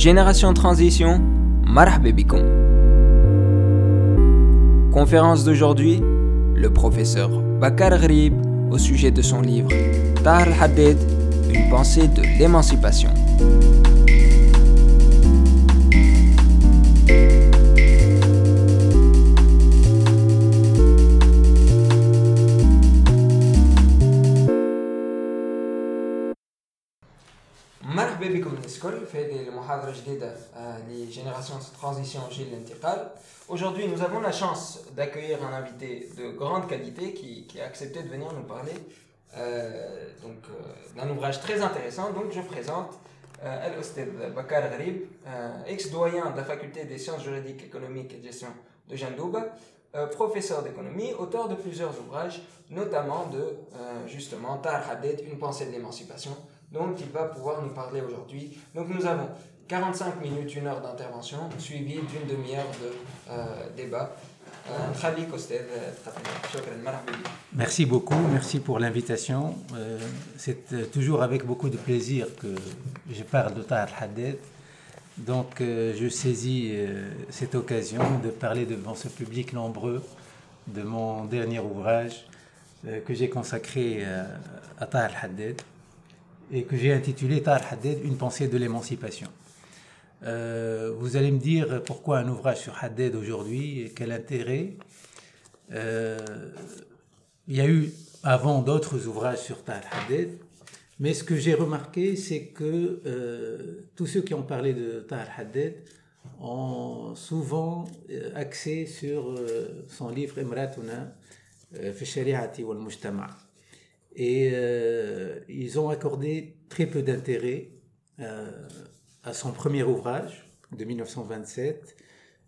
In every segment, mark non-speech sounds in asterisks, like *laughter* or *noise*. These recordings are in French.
Génération Transition, marhaba bikoum. Conférence d'aujourd'hui, le professeur Bakar Ghrib au sujet de son livre Tahar al-Haddad, une pensée de l'émancipation. Euh, les générations de transition Gilles Aujourd'hui, nous avons la chance d'accueillir un invité de grande qualité qui, a accepté de venir nous parler euh, donc euh, d'un ouvrage très intéressant. Donc, je présente Al-Ostad Bakar Gharib, ex-doyen de la faculté des sciences juridiques, économiques et de gestion de Jandouba, professeur d'économie, auteur de plusieurs ouvrages, notamment de justement Tar Hadet, une pensée de l'émancipation dont il va pouvoir nous parler aujourd'hui. Donc nous avons 45 minutes, une heure d'intervention, suivie d'une demi-heure de euh, débat. Euh, euh, merci beaucoup, merci pour l'invitation. C'est toujours avec beaucoup de plaisir que je parle de Tahar Haddad. Donc je saisis cette occasion de parler devant ce public nombreux de mon dernier ouvrage que j'ai consacré à Tahar Haddad et que j'ai intitulé Tahar Haddad, une pensée de l'émancipation. Euh, vous allez me dire pourquoi un ouvrage sur Haddad aujourd'hui et quel intérêt. Euh, il y a eu avant d'autres ouvrages sur Tahar Haddad, mais ce que j'ai remarqué, c'est que euh, tous ceux qui ont parlé de Tahar Haddad ont souvent axé sur son livre Imratuna euh, fi Shari'ati wal Mujtama. Et ils ont accordé très peu d'intérêt à son premier ouvrage de 1927,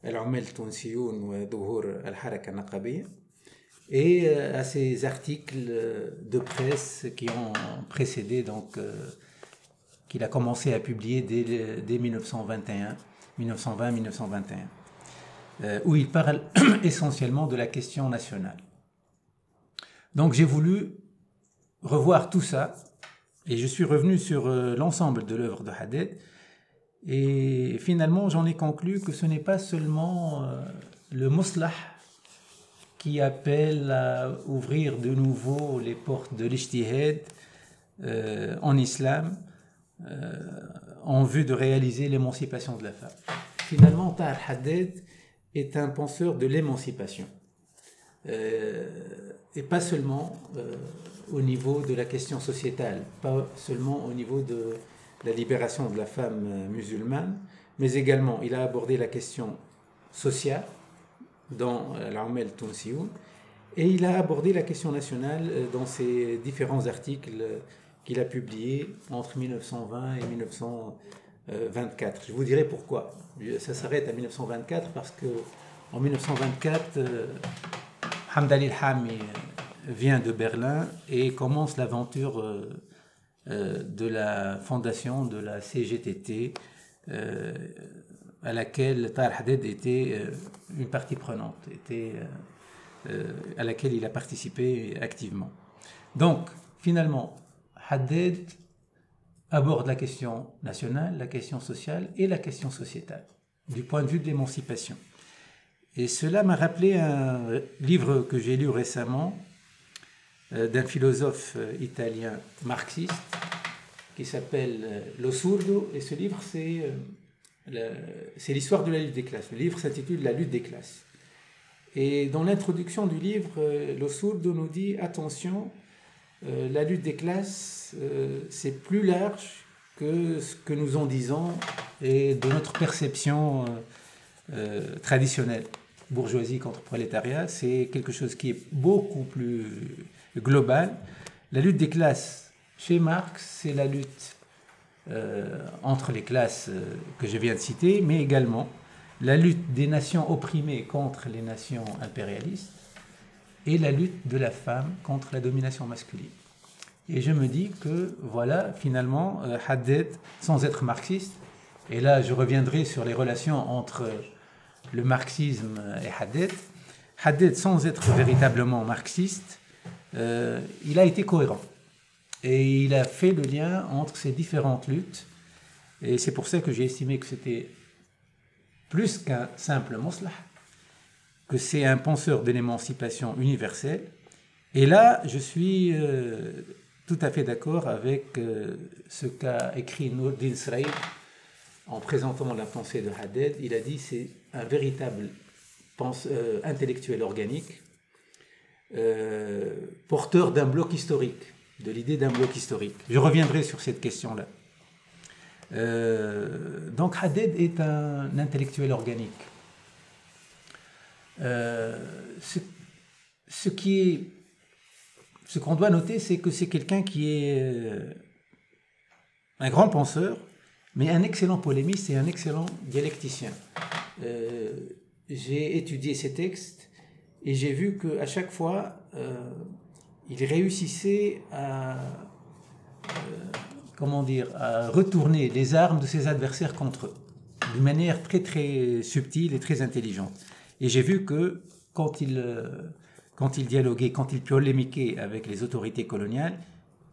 Al-Umal Tunsiyoun wa Dhuhur al-Haraka Naqabiyya, et euh, à ses articles euh, de presse qui ont précédé, donc, euh, qu'il a commencé à publier dès, dès 1921, 1920-1921, euh, où il parle *coughs* essentiellement de la question nationale. Donc j'ai voulu revoir tout ça, et je suis revenu sur l'ensemble de l'œuvre de Haddad, et finalement j'en ai conclu que ce n'est pas seulement euh, le muslah qui appelle à ouvrir de nouveau les portes de l'ijtihad euh, en islam euh, en vue de réaliser l'émancipation de la femme. Finalement, Tahar Haddad est un penseur de l'émancipation. Et pas seulement au niveau de la question sociétale, pas seulement au niveau de la libération de la femme euh, musulmane, mais également il a abordé la question sociale dans euh, l'Armel Tounsioun et il a abordé la question nationale euh, dans ses différents articles qu'il a publiés entre 1920 et 1924. Je vous dirai pourquoi. Ça s'arrête à 1924 parce que en 1924, euh, Hamdali Hami vient de Berlin et commence l'aventure de la fondation de la CGTT, euh, à laquelle Tahar Haddad était euh, une partie prenante, était, euh, euh, à laquelle il a participé activement. Donc, finalement, Haddad aborde la question nationale, la question sociale et la question sociétale, du point de vue de l'émancipation. Et cela m'a rappelé un livre que j'ai lu récemment euh, d'un philosophe euh, italien marxiste qui s'appelle euh, Lo Surdo. Et ce livre, c'est euh, l'histoire de la lutte des classes. Le livre s'intitule La lutte des classes. Et dans l'introduction du livre, euh, Lo Surdo nous dit attention, euh, la lutte des classes, euh, c'est plus large que ce que nous en disons et de notre perception euh, euh, traditionnelle. Bourgeoisie contre prolétariat, c'est quelque chose qui est beaucoup plus global. La lutte des classes, chez Marx, c'est la lutte euh, entre les classes euh, que je viens de citer, mais également la lutte des nations opprimées contre les nations impérialistes et la lutte de la femme contre la domination masculine. Et je me dis que, voilà, finalement, euh, Haddad, sans être marxiste, et là je reviendrai sur les relations entre le marxisme et Haddad, Haddad, sans être véritablement marxiste, euh, il a été cohérent. Et il a fait le lien entre ces différentes luttes Et c'est pour ça que j'ai estimé que c'était plus qu'un simple moslah, que c'est un penseur de l'émancipation universelle. Et là, je suis euh, tout à fait d'accord avec euh, ce qu'a écrit Nourdin Sraïd en présentant la pensée de Haddad. Il a dit c'est un véritable pense, intellectuel organique, porteur d'un bloc historique, de l'idée d'un bloc historique. Je reviendrai sur cette question-là. Euh, donc Haddad est un intellectuel organique. Euh, ce, qu'on doit noter, c'est que c'est quelqu'un qui est euh, un grand penseur, mais un excellent polémiste et un excellent dialecticien. j'ai étudié ses textes et j'ai vu qu'à chaque fois, il réussissait à comment dire, à retourner les armes de ses adversaires contre eux, d'une manière très très subtile et très intelligente. Et j'ai vu que quand il, euh, quand il dialoguait, quand il polémiquait avec les autorités coloniales,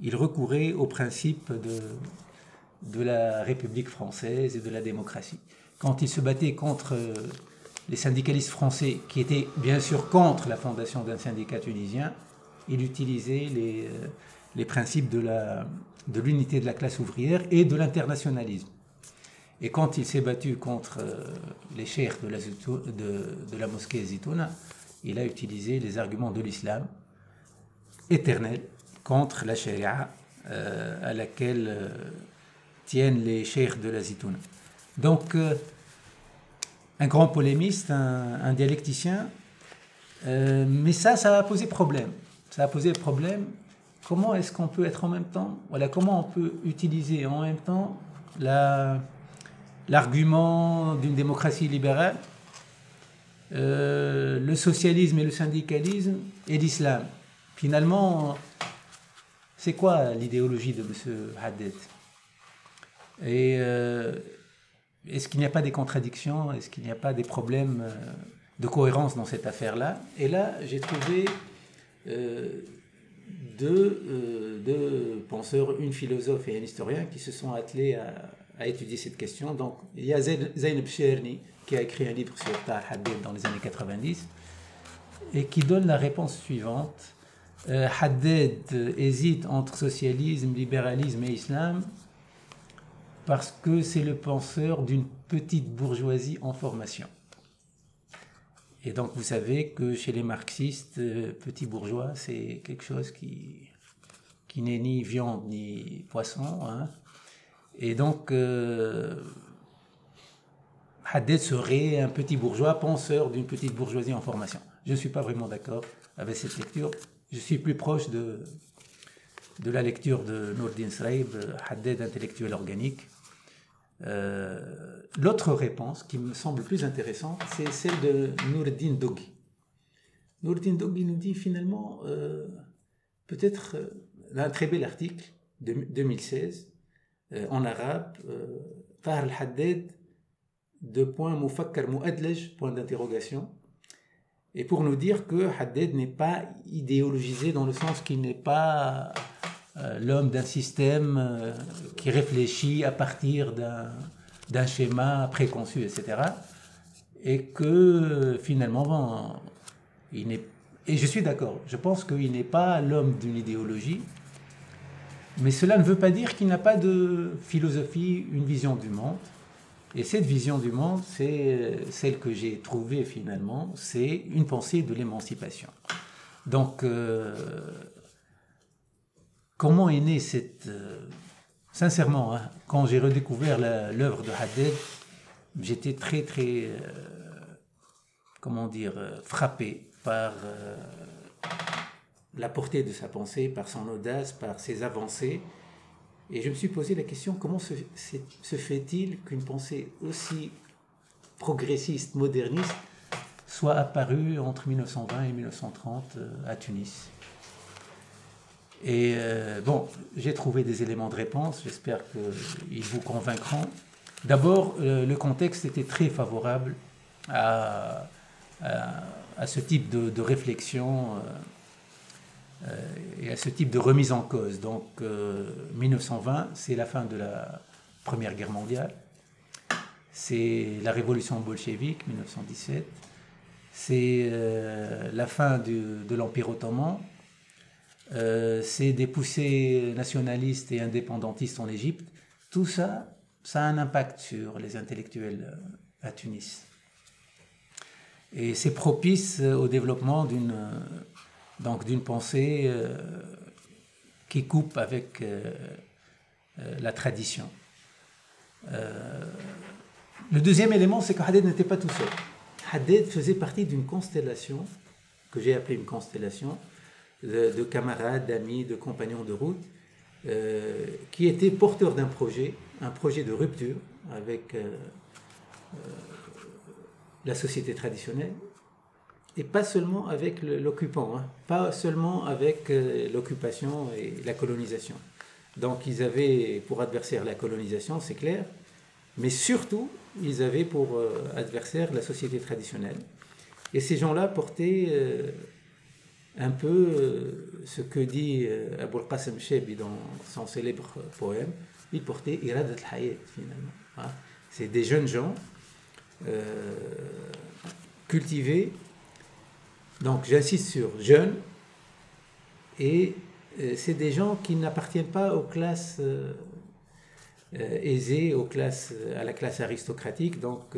il recourait au principe de, de la République française et de la démocratie. Quand il se battait contre euh, les syndicalistes français, qui étaient bien sûr contre la fondation d'un syndicat tunisien, il utilisait les, euh, principes de l'unité de la classe ouvrière et de l'internationalisme. Et quand il s'est battu contre euh, les cheikhs de la, mosquée Zitouna, il a utilisé les arguments de l'islam éternel contre la charia euh, à laquelle tiennent les cheikhs de la Zitouna. Donc, un grand polémiste, un, dialecticien, mais ça, ça a posé problème. Ça a posé problème comment est-ce qu'on peut être en même temps, voilà, comment on peut utiliser en même temps l'argument d'une démocratie libérale, euh, le socialisme et le syndicalisme et l'islam? Finalement, c'est quoi l'idéologie de M. Haddad? Et euh, est-ce qu'il n'y a pas des contradictions? Est-ce qu'il n'y a pas des problèmes euh, de cohérence dans cette affaire-là? Et là, j'ai trouvé deux, euh, deux, penseurs, une philosophe et un historien, qui se sont attelés à, étudier cette question. Donc, il y a Zainab Cherni, qui a écrit un livre sur Tahar Haddad dans les années 90, et qui donne la réponse suivante. Euh, Haddad hésite entre socialisme, libéralisme et islam parce que c'est le penseur d'une petite bourgeoisie en formation. Et donc vous savez que chez les marxistes, euh, petits bourgeois, c'est quelque chose qui, qui n'est ni viande ni poisson. Hein. Et donc euh, serait un petit bourgeois, penseur d'une petite bourgeoisie en formation. Je ne suis pas vraiment d'accord avec cette lecture. Je suis plus proche de, de la lecture de Nourdin Sraib, Haddad intellectuel organique. Euh, l'autre réponse qui me semble plus intéressante, c'est celle de Nourdin Dogui. Nourdin Dogui nous dit finalement, euh, peut-être, euh, un très bel article de 2016 en arabe, Tahar al-Haddad, deux points, Mufakkar Mu'adlaj, point d'interrogation, et pour nous dire que Haddad n'est pas idéologisé dans le sens qu'il n'est pas l'homme d'un système euh, qui réfléchit à partir d'un schéma préconçu, etc. Et que finalement, il n'est. Et je suis d'accord, je pense qu'il n'est pas l'homme d'une idéologie, mais cela ne veut pas dire qu'il n'a pas de philosophie, une vision du monde. Et cette vision du monde, c'est celle que j'ai trouvée finalement, c'est une pensée de l'émancipation. Donc, euh, Comment est née cette... Euh, sincèrement, hein, quand j'ai redécouvert l'œuvre de Haddad, j'étais très, très, euh, comment dire, euh, frappé par la portée de sa pensée, par son audace, par ses avancées. Et je me suis posé la question, comment se, se fait-il qu'une pensée aussi progressiste, moderniste, soit apparue entre 1920 et 1930 à Tunis? Et euh, bon, j'ai trouvé des éléments de réponse, j'espère qu'ils vous convaincront. D'abord, euh, le contexte était très favorable à, à, ce type de, réflexion euh, et à ce type de remise en cause. Donc, 1920, c'est la fin de la Première Guerre mondiale. C'est la révolution bolchevique, 1917. C'est la fin de l'Empire ottoman. C'est des poussées nationalistes et indépendantistes en Égypte. Tout ça, ça a un impact sur les intellectuels à Tunis. Et c'est propice au développement d'une donc d'une pensée euh, qui coupe avec euh, euh, la tradition. le deuxième élément, c'est que Haddad n'était pas tout seul. Haddad faisait partie d'une constellation, que j'ai appelée une constellation, de, camarades, d'amis, de compagnons de route, qui étaient porteurs d'un projet, un projet de rupture avec la société traditionnelle, et pas seulement avec l'occupant, hein. pas seulement avec euh, l'occupation et la colonisation. Donc ils avaient pour adversaire la colonisation, c'est clair, mais surtout ils avaient pour euh, adversaire la société traditionnelle. Et ces gens-là portaient euh, un peu ce que dit Abul Qasim Shebi dans son célèbre poème, il portait Irad al-Hayat finalement. Hein. C'est des jeunes gens cultivés donc j'insiste sur jeunes, et euh, c'est des gens qui n'appartiennent pas aux classes euh, euh, aisées, aux classes, à la classe aristocratique. Donc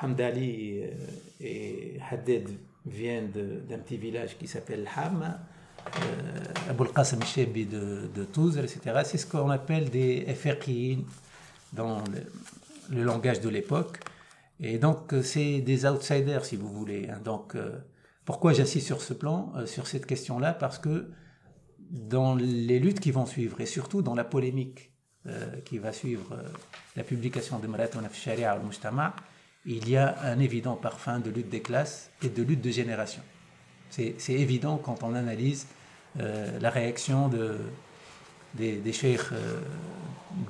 Hamdali et Haddad viennent d'un petit village qui s'appelle Ham. Abul Qasim Shebi de, de Touzr, etc. C'est ce qu'on appelle des FRI dans le langage de l'époque. Et donc, euh, c'est des outsiders, si vous voulez. Hein. Donc, euh, pourquoi j'insiste sur ce plan, euh, sur cette question-là? Parce que dans les luttes qui vont suivre, et surtout dans la polémique qui va suivre la publication de Marathon Sharia al-Mujtama, il y a un évident parfum de lutte des classes et de lutte de génération. C'est évident quand on analyse la réaction de, des, des cheikhs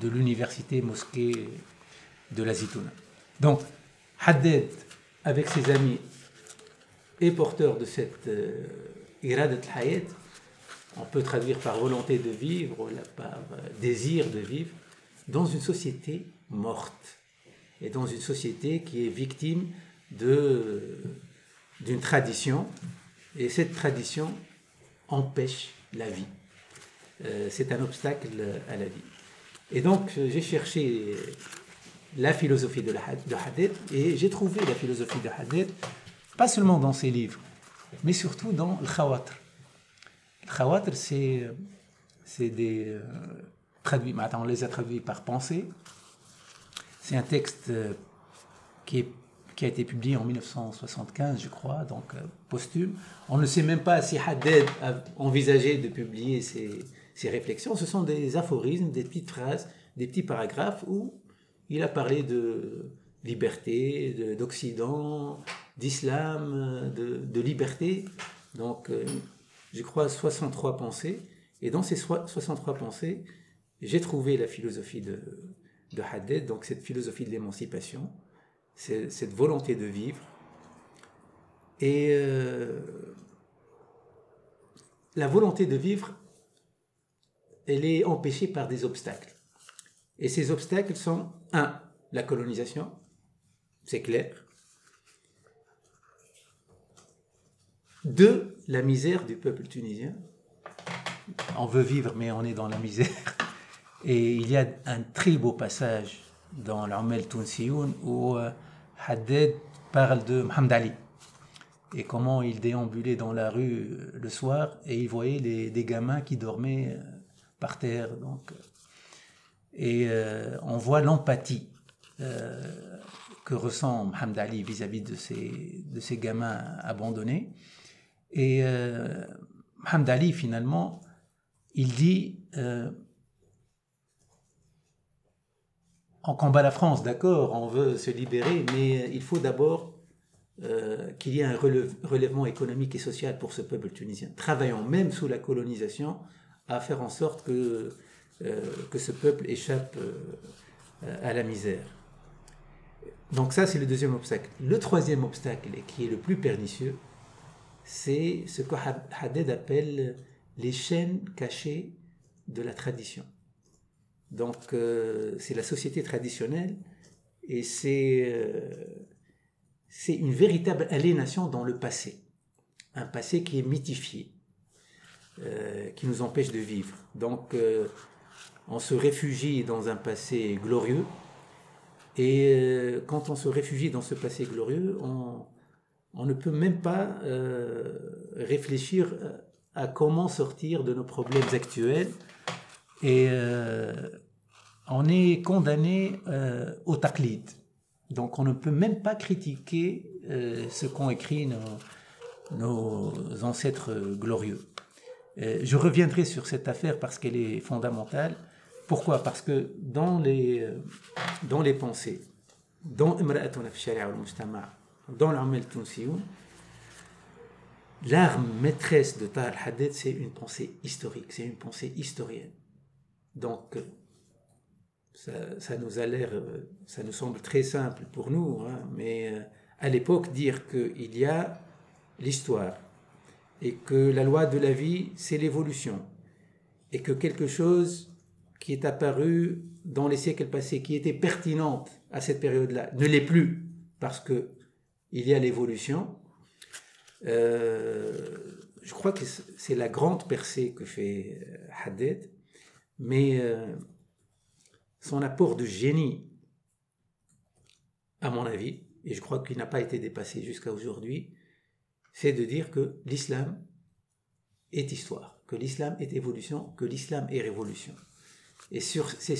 de l'université mosquée de la Zitouna. Donc, Haddad, avec ses amis, est porteur de cette euh, iradat hayat, on peut traduire par volonté de vivre, par euh, désir de vivre, dans une société morte et dans une société qui est victime d'une tradition et cette tradition empêche la vie. Euh, c'est un obstacle à la vie. Et donc j'ai cherché la philosophie de, de Haddad et j'ai trouvé la philosophie de Haddad pas seulement dans ses livres, mais surtout dans le Khawatr. Le Khawatr, c'est, c'est des. Euh, traduits, on les a traduits par pensée. C'est un texte euh, qui, a été publié en 1975, je crois, donc euh, posthume. On ne sait même pas si Haddad a envisagé de publier ses, ses réflexions. Ce sont des aphorismes, des petites phrases, des petits paragraphes où il a parlé de liberté, d'Occident, d'islam, de, liberté. Donc, euh, je crois 63 pensées. Et dans ces 63 pensées, j'ai trouvé la philosophie de, de Haddad, donc cette philosophie de l'émancipation, cette volonté de vivre. Et euh, la volonté de vivre, elle est empêchée par des obstacles. Et ces obstacles sont, un, la colonisation, c'est clair. Deux, la misère du peuple tunisien. On veut vivre, mais on est dans la misère. Et il y a un très beau passage dans l'Armel Tounsioun où euh, Haddad parle de Mohamed Ali et comment il déambulait dans la rue euh, le soir et il voyait des gamins qui dormaient euh, par terre. Donc, et on voit l'empathie que ressent Mohamed Ali vis-à-vis de ces, de ces gamins abandonnés. Et euh, Mohamed Ali, finalement, il dit euh, on combat la France, d'accord, on veut se libérer, mais il faut d'abord qu'il y ait un relèvement économique et social pour ce peuple tunisien. Travaillons même sous la colonisation à faire en sorte que euh, ce peuple échappe euh, à la misère. Donc ça, c'est le deuxième obstacle. Le troisième obstacle, et qui est le plus pernicieux, c'est ce que Haddad appelle les chaînes cachées de la tradition. Donc, c'est la société traditionnelle et c'est c'est une véritable aliénation dans le passé. Un passé qui est mythifié, qui nous empêche de vivre. Donc, on se réfugie dans un passé glorieux. Et euh, quand on se réfugie dans ce passé glorieux, on, ne peut même pas euh, réfléchir à comment sortir de nos problèmes actuels. Et euh, on est condamné au taqlid. Donc on ne peut même pas critiquer ce qu'ont écrit nos, ancêtres glorieux. je reviendrai sur cette affaire parce qu'elle est fondamentale. Pourquoi? Parce que dans les, euh, dans les pensées, dans dans l'Amel l'arme maîtresse de Tahar Haddad, c'est une pensée historique, c'est une pensée historienne. Donc, ça, nous a l'air, euh, ça nous semble très simple pour nous, hein, mais euh, à l'époque, dire qu'il y a l'histoire et que la loi de la vie, c'est l'évolution et que quelque chose qui est apparue dans les siècles passés, qui était pertinente à cette période-là, ne l'est plus parce que il y a l'évolution. Euh, je crois que c'est la grande percée que fait Haddad, mais euh, son apport de génie, à mon avis, et je crois qu'il n'a pas été dépassé jusqu'à aujourd'hui, c'est de dire que l'islam est histoire, que l'islam est évolution, que l'islam est révolution. Et c'est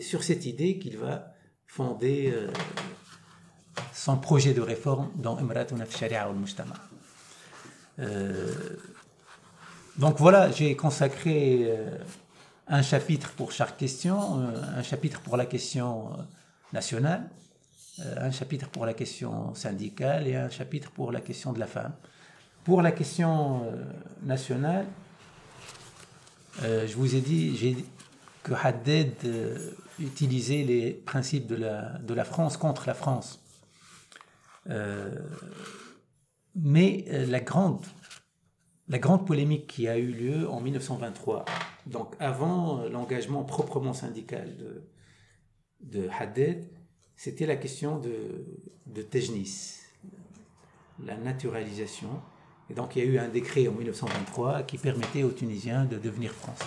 sur, cette idée qu'il va fonder euh, son projet de réforme dans Imratuna Sharia al Mujtama. Euh, donc voilà, j'ai consacré un chapitre pour chaque question, un chapitre pour la question nationale, un chapitre pour la question syndicale et un chapitre pour la question de la femme. Pour la question nationale, je vous ai dit, que Haddad euh, utilisait les principes de la, France contre la France. Euh, mais euh, la grande, la grande polémique qui a eu lieu en 1923, donc avant l'engagement proprement syndical de, de Haddad, c'était la question de, de Tejnis, la naturalisation. Et donc il y a eu un décret en 1923 qui permettait aux Tunisiens de devenir français.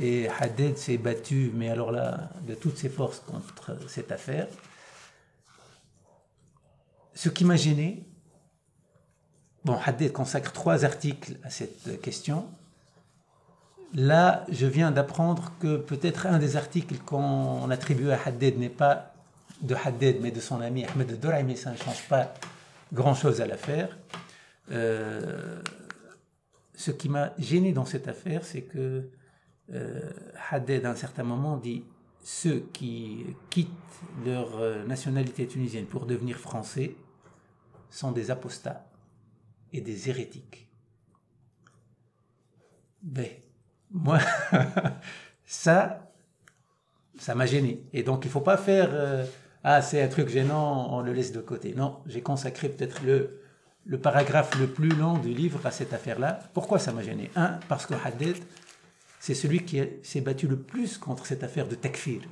Et Haddad s'est battu, mais alors là, de toutes ses forces contre cette affaire. Ce qui m'a gêné, bon, Haddad consacre trois articles à cette question. Là, je viens d'apprendre que peut-être un des articles qu'on attribue à Haddad n'est pas de Haddad, mais de son ami Ahmed Douraï, mais ça ne change pas grand-chose à l'affaire. Euh, ce qui m'a gêné dans cette affaire, c'est que euh, Haddad, à un certain moment, dit ceux qui quittent leur euh, nationalité tunisienne pour devenir français sont des apostats et des hérétiques. Ben, moi, *laughs* ça, ça m'a gêné. Et donc, il faut pas faire euh, Ah, c'est un truc gênant, on le laisse de côté. Non, j'ai consacré peut-être le, paragraphe le plus long du livre à cette affaire-là. Pourquoi ça m'a gêné? Un, parce que Haddad c'est celui qui s'est battu le plus contre cette affaire de takfir.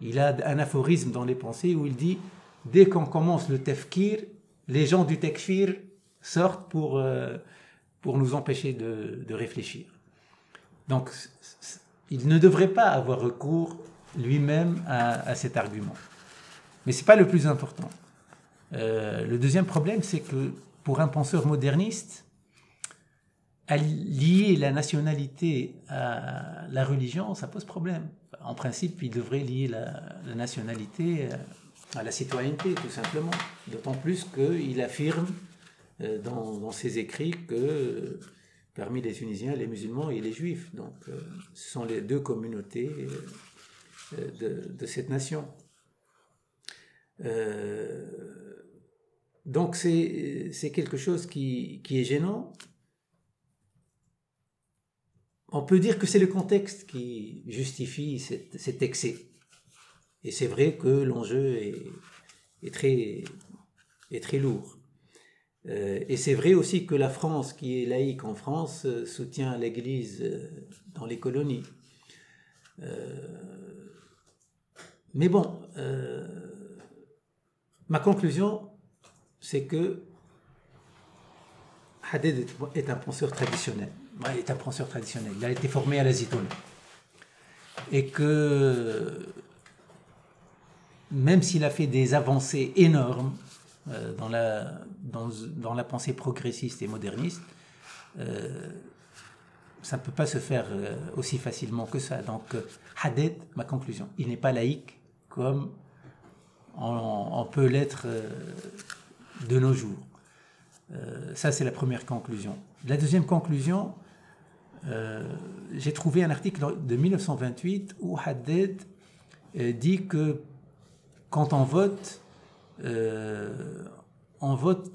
Il a un aphorisme dans les pensées où il dit dès qu'on commence le tafkir, les gens du takfir sortent pour, euh, pour nous empêcher de, réfléchir. Donc, il ne devrait pas avoir recours lui-même à, cet argument. Mais ce n'est pas le plus important. Euh, le deuxième problème, c'est que pour un penseur moderniste, lier la nationalité à la religion, ça pose problème. En principe, il devrait lier la, nationalité à la citoyenneté, tout simplement. D'autant plus qu'il affirme euh, dans, ses écrits que parmi les Tunisiens, les musulmans et les juifs, donc ce sont les deux communautés de, cette nation. donc c'est quelque chose qui, est gênant, on peut dire que c'est le contexte qui justifie cet, excès. Et c'est vrai que l'enjeu est très lourd. Euh, et c'est vrai aussi que la France, qui est laïque en France, euh, soutient l'Église euh, dans les colonies. mais bon, ma conclusion, c'est que Haddad est un penseur traditionnel. Il est un penseur traditionnel. Il a été formé à la Zitoune. Et que même s'il a fait des avancées énormes dans, la, dans, la pensée progressiste et moderniste, euh, ça ne peut pas se faire euh, aussi facilement que ça. Donc, Haddad, ma conclusion, il n'est pas laïque comme on peut l'être de nos jours. Euh, ça, c'est la première conclusion. La deuxième conclusion, euh, j'ai trouvé un article de 1928 où Haddad euh, dit que quand on vote, on vote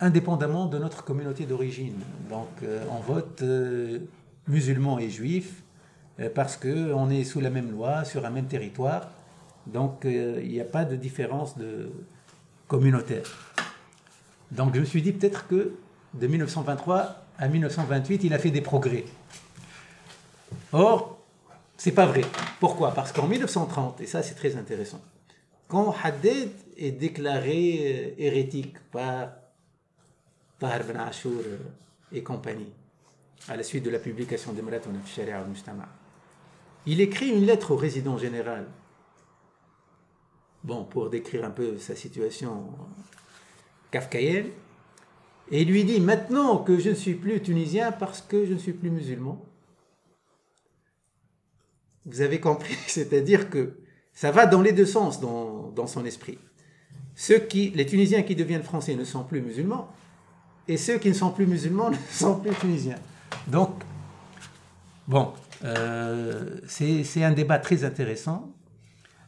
indépendamment de notre communauté d'origine. Donc on vote musulmans et juifs parce qu'on est sous la même loi, sur un même territoire. Donc il n'y a pas de différence de communautaire. Donc je me suis dit peut-être que de 1923 à 1928, il a fait des progrès. Or, c'est pas vrai. Pourquoi? Parce qu'en 1930, et ça c'est très intéressant, quand Haddad est déclaré euh, hérétique par Tahar Ben Ashur euh, et compagnie, à la suite de la publication de Marat al Mujtama, il écrit une lettre au résident général. Bon, pour décrire un peu sa situation kafkaïen, et il lui dit maintenant que je ne suis plus tunisien parce que je ne suis plus musulman. Vous avez compris, *laughs* c'est-à-dire que ça va dans les deux sens dans, dans, son esprit. Ceux les Tunisiens qui deviennent français ne sont plus musulmans, et ceux qui ne sont plus musulmans *laughs* ne sont plus tunisiens. Donc, bon, euh, c'est un débat très intéressant.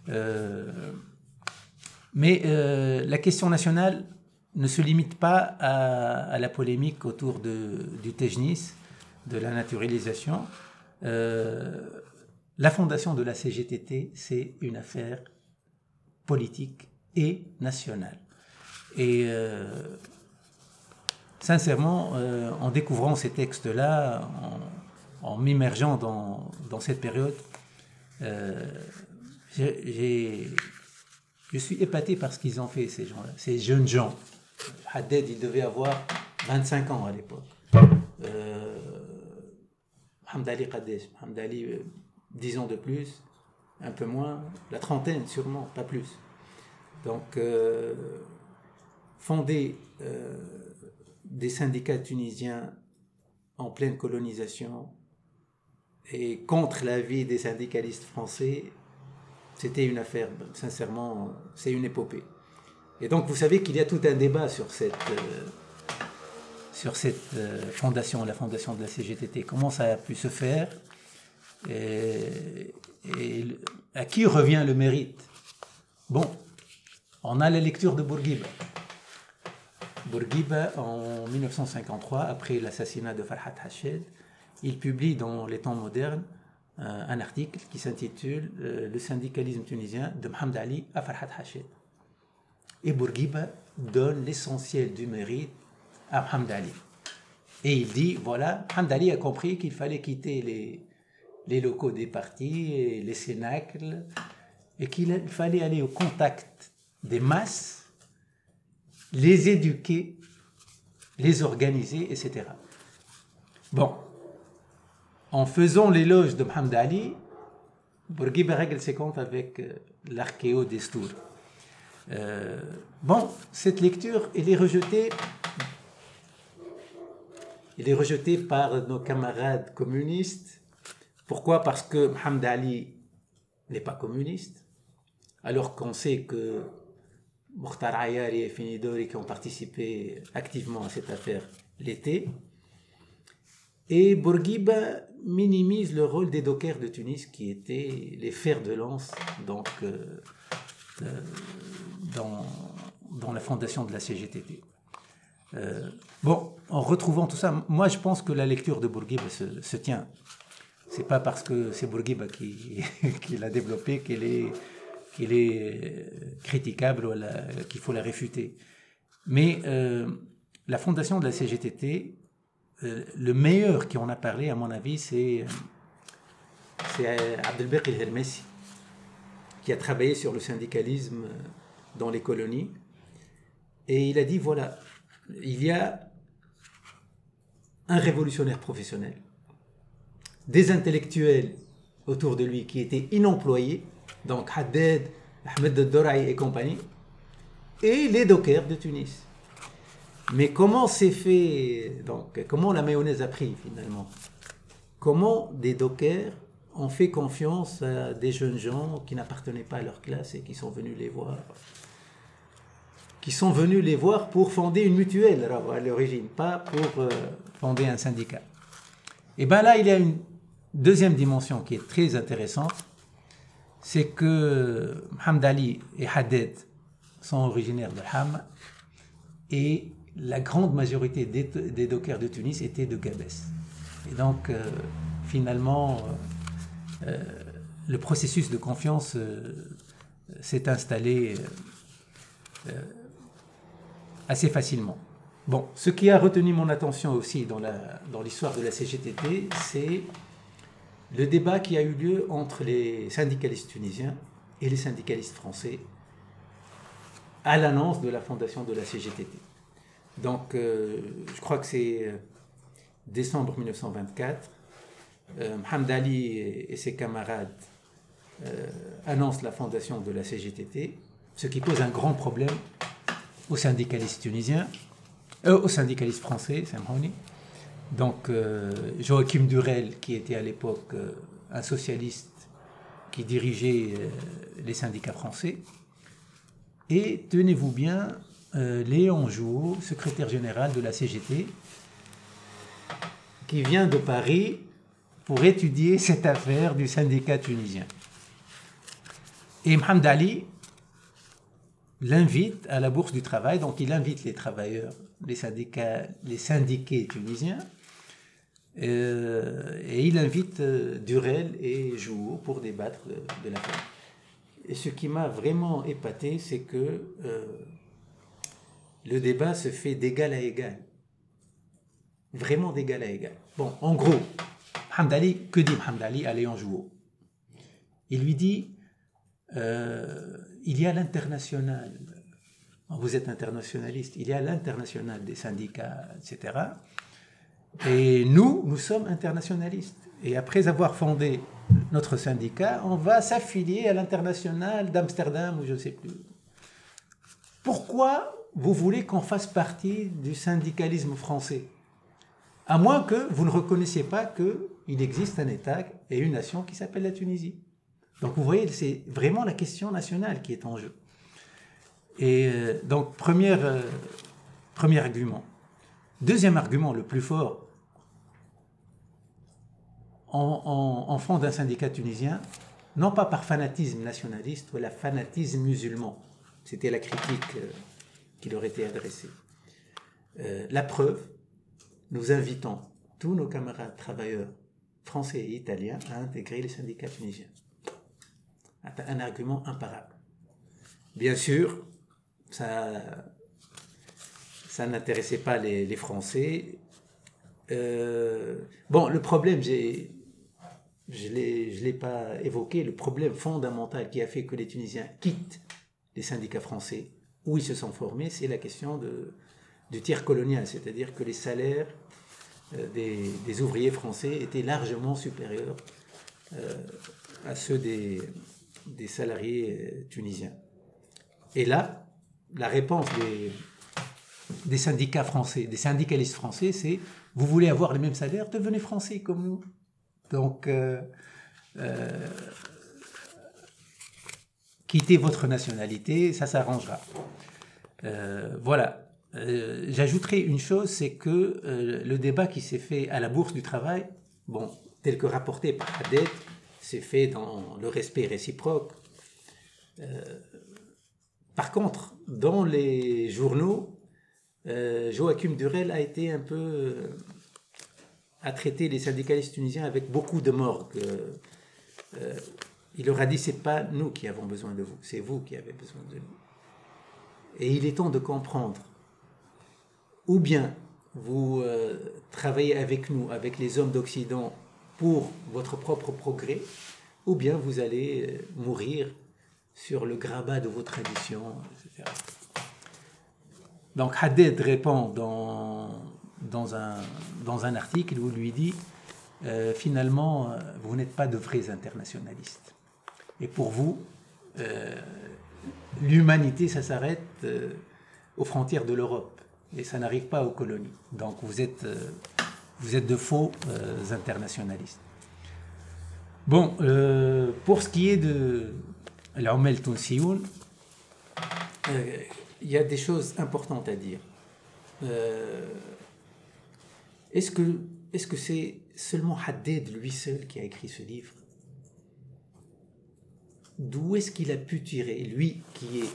Euh, mais euh, la question nationale, ne se limite pas à, la polémique autour du Tejnis, de la naturalisation. La fondation de la CGTT, c'est une affaire politique et nationale. Et euh, sincèrement, euh, en découvrant ces textes-là, en, m'immergeant dans, dans, cette période, je suis épaté par ce qu'ils ont fait, ces gens-là, ces jeunes gens. Haddad, il devait avoir 25 ans à l'époque. Euh, Hamdali Qadesh, Hamdali, 10 ans de plus, un peu moins, la trentaine sûrement, pas plus. Donc, euh, fonder euh, des syndicats tunisiens en pleine colonisation et contre l'avis des syndicalistes français, c'était une affaire, sincèrement, c'est une épopée. Et donc vous savez qu'il y a tout un débat sur cette, euh, sur cette fondation, la fondation de la CGTT. Comment ça a pu se faire et, à qui revient le mérite? Bon, on a la lecture de Bourguiba. Bourguiba, en 1953, après l'assassinat de Farhat Hached, il publie dans les temps modernes euh, un article qui s'intitule Le syndicalisme tunisien de Mohamed Ali à Farhat Hached. Et Bourguiba donne l'essentiel du mérite à Ali. Et il dit, voilà, Ali a compris qu'il fallait quitter les, les locaux des partis, les cénacles, et qu'il fallait aller au contact des masses, les éduquer, les organiser, etc. Bon, en faisant l'éloge de Mohamed Ali, Bourguiba règle ses comptes avec euh, l'archéo d'Estour. Euh, bon, cette lecture, elle est rejetée. Elle est rejetée par nos camarades communistes. Pourquoi? Parce que Mohamed Ali n'est pas communiste, alors qu'on sait que Mokhtar Ayari et Finidori qui ont participé activement à cette affaire l'été. Et Bourguiba minimise le rôle des dockers de Tunis qui étaient les fers de lance donc, euh, euh, dans, dans, la fondation de la CGTT. Euh, bon, en retrouvant tout ça, moi je pense que la lecture de Bourguiba se, se tient. C'est pas parce que c'est Bourguiba qui, *laughs* qui l'a développé qu'elle est, qu'il est critiquable ou qu'il faut la réfuter. Mais euh, la fondation de la CGTT, le meilleur qui en a parlé, à mon avis, c'est Abdelbek Hermessi, qui a travaillé sur le syndicalisme dans les colonies. Et il a dit, voilà, il y a un révolutionnaire professionnel, des intellectuels autour de lui qui étaient inemployés, donc Haddad, Ahmed Doraï et compagnie, et les dockers de Tunis. Mais comment s'est fait, donc, comment la mayonnaise a pris finalement? Comment des dockers ont fait confiance à des jeunes gens qui n'appartenaient pas à leur classe et qui sont venus les voir qui sont venus les voir pour fonder une mutuelle à l'origine, pas pour euh, fonder un syndicat. Et bien là, il y a une deuxième dimension qui est très intéressante, c'est que Mohamed Ali et Haddad sont originaires de Ham et la grande majorité des, dockers de Tunis étaient de Gabès. Et donc, euh, finalement, euh, euh, le processus de confiance s'est installé assez facilement. Bon, ce qui a retenu mon attention aussi dans l'histoire de la CGTT, c'est le débat qui a eu lieu entre les syndicalistes tunisiens et les syndicalistes français à l'annonce de la fondation de la CGTT. Donc, euh, je crois que c'est euh, décembre 1924. Euh, Mohamed Ali et, ses camarades annoncent la fondation de la CGTT, ce qui pose un grand problème aux syndicalistes tunisiens, aux syndicalistes français, Samhouni. Donc, Joachim Durel, qui était à l'époque un socialiste qui dirigeait les syndicats français, et tenez-vous bien, euh, Léon Jouot, secrétaire général de la CGT, qui vient de Paris pour étudier cette affaire du syndicat tunisien. Et Mohamed Ali l'invite à la Bourse du Travail, donc il invite les travailleurs, les syndicats, les syndiqués tunisiens, euh, et il invite euh, Durel et Jouot pour débattre de, de l'affaire. Et ce qui m'a vraiment épaté, c'est que euh, le débat se fait d'égal à égal. Vraiment d'égal à égal. Bon, en gros, Hamdali, que dit Hamdali à Léon Jouot Il lui dit euh, il y a l'international. Vous êtes internationaliste. Il y a l'international des syndicats, etc. Et nous, nous sommes internationalistes. Et après avoir fondé notre syndicat, on va s'affilier à l'international d'Amsterdam ou je ne sais plus. Pourquoi vous voulez qu'on fasse partie du syndicalisme français? À moins que vous ne reconnaissiez pas qu'il existe un État et une nation qui s'appelle la Tunisie. Donc vous voyez, c'est vraiment la question nationale qui est en jeu. Et euh, donc, premier, euh, premier argument. Deuxième argument, le plus fort, en, fond d'un syndicat tunisien, non pas par fanatisme nationaliste ou la fanatisme musulman. C'était la critique euh, qui leur était adressée. Euh, la preuve, nous invitons tous nos camarades travailleurs français et italiens à intégrer les syndicats tunisiens. Un argument imparable. Bien sûr, ça, ça n'intéressait pas les, Français. Euh, bon, le problème, je ne l'ai pas évoqué, le problème fondamental qui a fait que les Tunisiens quittent les syndicats français, où ils se sont formés, c'est la question du tiers colonial, c'est-à-dire que les salaires euh, des, ouvriers français étaient largement supérieurs euh, à ceux des, salariés tunisiens. Et là, la réponse des, des syndicats français, des syndicalistes français, c'est vous voulez avoir les mêmes salaires, devenez français comme nous. Donc, euh, euh, quittez votre nationalité, ça s'arrangera. Euh, voilà. J'ajouterai une chose, c'est que le débat qui s'est fait à la Bourse du Travail, bon, tel que rapporté par Haddad, s'est fait dans le respect réciproque. par contre, dans les journaux, Joachim Durel a été un peu a traité les syndicalistes tunisiens avec beaucoup de morgue. Euh, euh, il leur a dit c'est pas nous qui avons besoin de vous, c'est vous qui avez besoin de nous. Et il est temps de comprendre. Ou bien vous euh, travaillez avec nous, avec les hommes d'Occident, pour votre propre progrès, ou bien vous allez euh, mourir sur le grabat de vos traditions, etc. Donc Haddad répond dans, un, dans un article où lui dit euh, finalement, euh, vous n'êtes pas de vrais internationalistes. Et pour vous, l'humanité, ça s'arrête aux frontières de l'Europe et ça n'arrive pas aux colonies. Donc vous êtes, de faux internationalistes. Bon, euh, pour ce qui est de l'Aumel Tounsioun, euh, il y a des choses importantes à dire. Euh, est-ce que est-ce que c'est seulement Haddad lui seul qui a écrit ce livre? D'où est-ce qu'il a pu tirer, lui qui est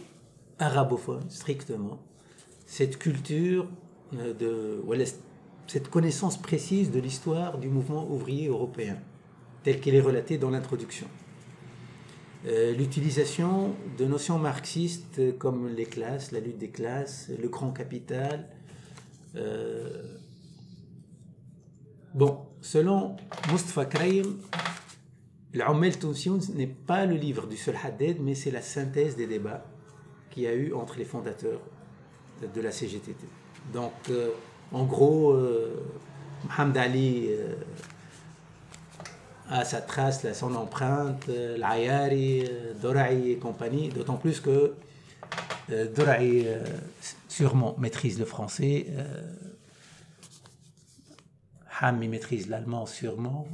arabophone strictement, cette culture de cette connaissance précise de l'histoire du mouvement ouvrier européen tel qu'il est relaté dans l'introduction? Euh, l'utilisation de notions marxistes comme les classes, la lutte des classes, le grand capital. Euh, bon, selon Mustafa Kraim, L'Ummel Tounsioun n'est pas le livre du seul Haddad, mais c'est la synthèse des débats qu'il y a eu entre les fondateurs de la CGTT. Donc, euh, en gros, Mohamed Ali à sa trace, son empreinte, euh, l'Ayari, euh, Doraï et compagnie, d'autant plus que euh, Doraï sûrement maîtrise le français, Hammi maîtrise l'allemand sûrement.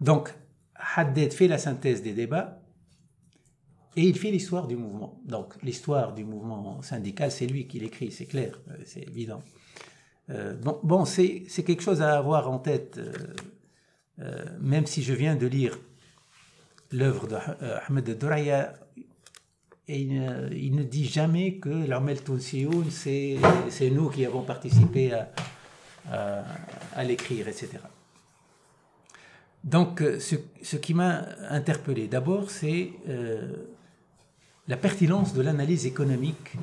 donc, Haddad fait la synthèse des débats et il fait l'histoire du mouvement. Donc, l'histoire du mouvement syndical, c'est lui qui l'écrit, c'est clair, c'est évident. Euh, bon, c'est quelque chose à avoir en tête, euh, euh, même si je viens de lire l'œuvre d'Ahmed Douraya, et il, ne dit jamais que l'Armel Tounsioun, c'est nous qui avons participé à, à, l'écrire, etc. Donc, ce, ce qui m'a interpellé d'abord, c'est la pertinence de l'analyse économique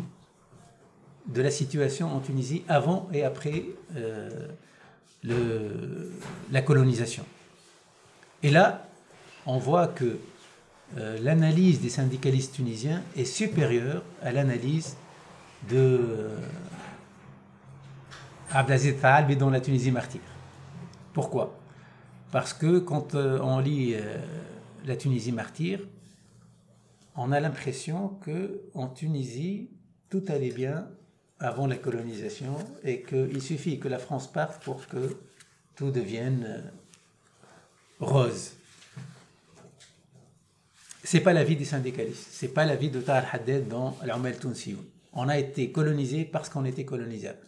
de la situation en Tunisie avant et après euh, le, la colonisation. Et là, on voit que euh, l'analyse des syndicalistes tunisiens est supérieure à l'analyse de euh, Abdelaziz dans la Tunisie martyre. Pourquoi? Parce que quand on lit la Tunisie martyre, on a l'impression que en Tunisie tout allait bien avant la colonisation et qu'il suffit que la France parte pour que tout devienne euh, rose. C'est pas la vie des syndicalistes, c'est pas la vie de Tahar Haddad dans l'Umel Tounsioun. On a été colonisé parce qu'on était colonisable.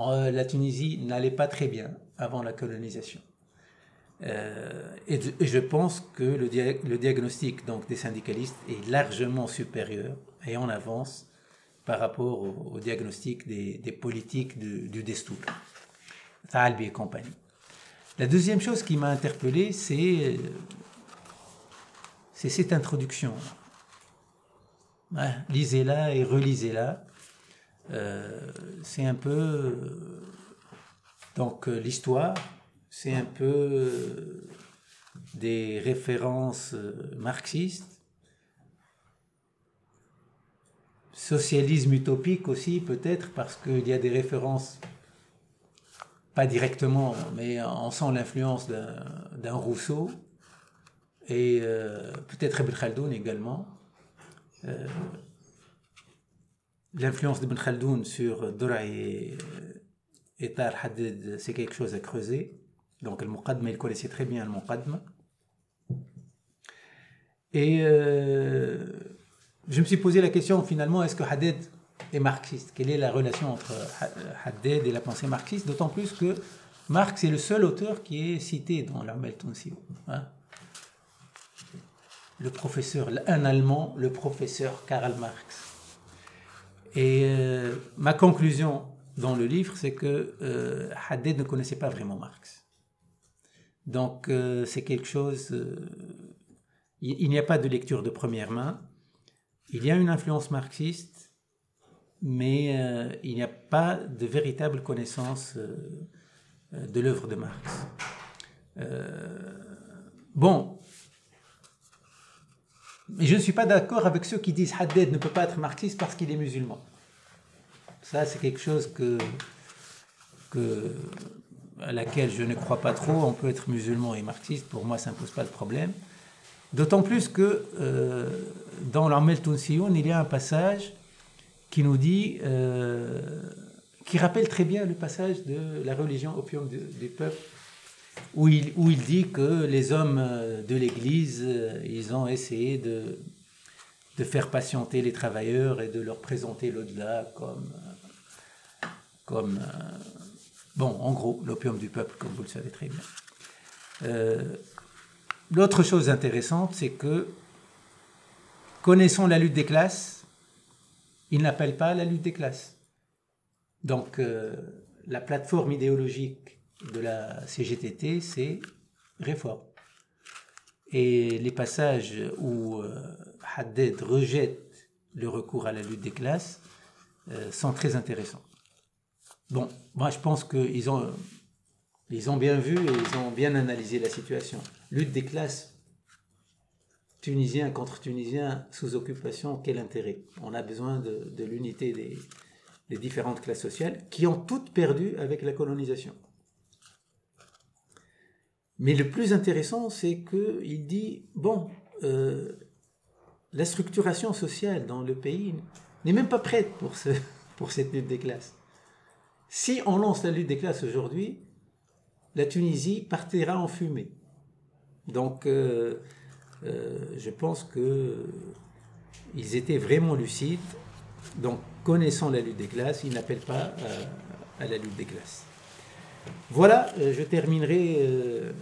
Euh, la Tunisie n'allait pas très bien avant la colonisation. Euh, et, je pense que le, diagnostic donc, des syndicalistes est largement supérieur et en avance rapport au, diagnostic des, politiques du, Destour, Talbi et compagnie. La deuxième chose qui m'a interpellé, c'est c'est cette introduction. Lisez-la et relisez-la. Euh, c'est un peu donc l'histoire, c'est un peu des références marxistes, socialisme utopique aussi, peut-être, parce qu'il y a des références, pas directement, mais on sent l'influence d'un Rousseau, et euh, peut-être Ibn Khaldoun également. Euh, l'influence d'Ibn Khaldoun sur Dora et, et Tar Haddad, c'est quelque chose à creuser. Donc, le il connaissait très bien le Muqadma. Et euh, je me suis posé la question finalement, est-ce que Haddad est marxiste? Quelle est la relation entre Haddad et la pensée marxiste? D'autant plus que Marx est le seul auteur qui est cité dans l'Armel Tonsio. Hein le professeur, un Allemand, le professeur Karl Marx. Et euh, ma conclusion dans le livre, c'est que euh, ne connaissait pas vraiment Marx. Donc euh, c'est quelque chose... il n'y a pas de lecture de première main. Il y a une influence marxiste, mais euh, il n'y a pas de véritable connaissance euh, de l'œuvre de Marx. bon, mais je ne suis pas d'accord avec ceux qui disent Haddad ne peut pas être marxiste parce qu'il est musulman. Ça, c'est quelque chose à laquelle je ne crois pas trop. On peut être musulman et marxiste, pour moi, ça ne pose pas de problème. D'autant plus que euh, dans l'Armel Tounsioun, il y a un passage qui nous dit, euh, qui rappelle très bien le passage de la religion opium du peuple où il, dit que les hommes euh, de l'Église, ils ont essayé de, faire patienter les travailleurs et de leur présenter l'au-delà comme bon, en gros, l'opium du peuple, comme vous le savez très bien. L'autre chose intéressante, c'est que connaissons la lutte des classes, il n'appelle pas la lutte des classes. Donc, la plateforme idéologique de la CGTT, c'est réforme. Et les passages où euh, Haddad rejette le recours à la lutte des classes euh, sont très intéressants. Bon, moi je pense qu'ils ont, ils ont bien vu et ils ont bien analysé la situation. Lutte des classes, tunisien contre tunisien sous occupation, quel intérêt? On a besoin de, l'unité des, différentes classes sociales qui ont toutes perdu avec la colonisation. Mais le plus intéressant, c'est qu'il dit, bon, euh, la structuration sociale dans le pays n'est même pas prête pour cette lutte des classes. Si on lance la lutte des classes aujourd'hui, la Tunisie partira en fumée. Donc, euh, euh, je pense qu'ils étaient vraiment lucides. Donc, connaissant la lutte des classes, ils n'appellent pas à, la lutte des classes. Voilà, je terminerai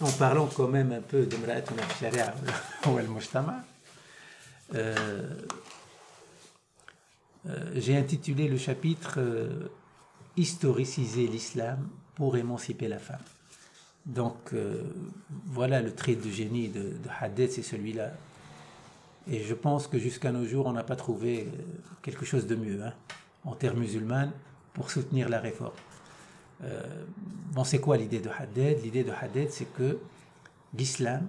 en parlant quand même un peu de Sharia *laughs* ou al-Mujtama, euh, euh, j'ai intitulé le chapitre euh, Historiciser l'islam pour émanciper la femme. Donc voilà le trait de génie de, de c'est celui-là. Et je pense que jusqu'à nos jours, on n'a pas trouvé quelque chose de mieux hein, en termes musulmans pour soutenir la réforme. Euh, bon, c'est quoi l'idée de Haddad L'idée de Haddad, c'est que l'islam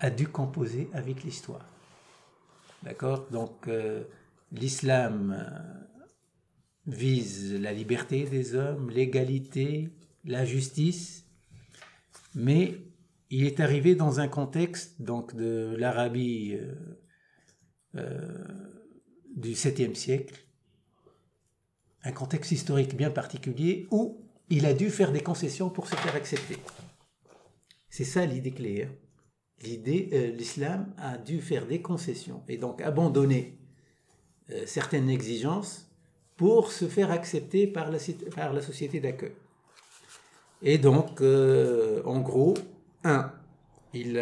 a dû composer avec l'histoire. D'accord? Donc, euh, l'islam euh, vise la liberté des hommes, l'égalité, la justice, mais il est arrivé dans un contexte donc de l'Arabie du 7e siècle un contexte historique bien particulier où il a dû faire des concessions pour se faire accepter. C'est ça l'idée claire. L'idée, euh, l'islam a dû faire des concessions et donc abandonner euh, certaines exigences pour se faire accepter par la, société d'accueil. Et donc, euh, en gros, un, il,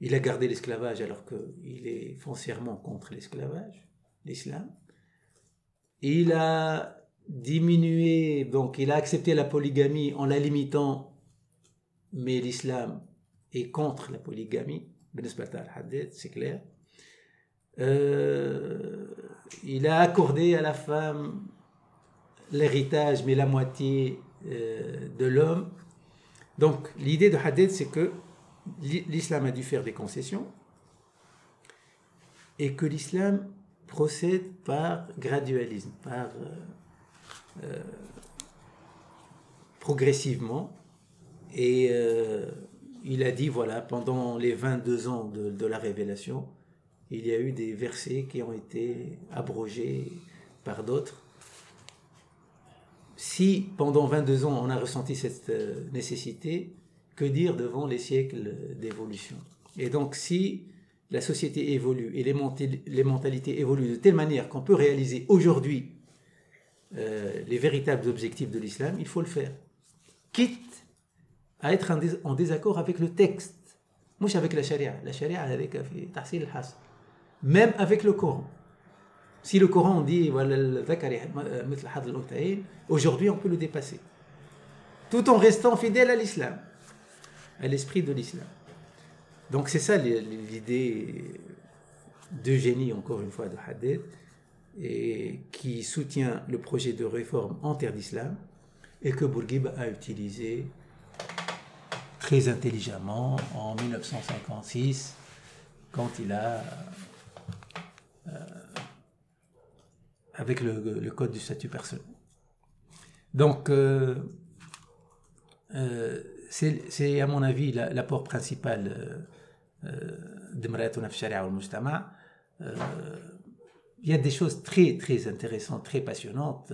il a gardé l'esclavage alors qu'il est foncièrement contre l'esclavage, l'islam il a diminué, donc il a accepté la polygamie en la limitant, mais l'islam est contre la polygamie, c'est clair. Euh, il a accordé à la femme l'héritage, mais la moitié euh, de l'homme. Donc l'idée de Haddad, c'est que l'islam a dû faire des concessions et que l'islam procède par gradualisme, par euh, euh, progressivement. Et il a dit, voilà, pendant les 22 ans de, la révélation, il y a eu des versets qui ont été abrogés par d'autres. Si pendant 22 ans on a ressenti cette nécessité, que dire devant les siècles d'évolution? Et donc si la société évolue et les, mentalités évoluent de telle manière qu'on peut réaliser aujourd'hui euh, les véritables objectifs de l'islam, il faut le faire. Quitte à être en, désaccord avec le texte. Moi, avec la charia. La charia, avec Même avec le Coran. Si le Coran dit aujourd'hui on peut le dépasser. Tout en restant fidèle à l'islam, à l'esprit de l'islam. Donc c'est ça l'idée de génie, encore une fois, de Haddad. et qui soutient le projet de réforme en terre d'islam et que Bourguiba a utilisé très intelligemment en 1956 quand il a, euh, avec le, code du statut personnel. Donc, euh, euh, c'est à mon avis l'apport principal de Mrayatou Sharia al Mujtama. Il y a des choses très très intéressantes, très passionnantes.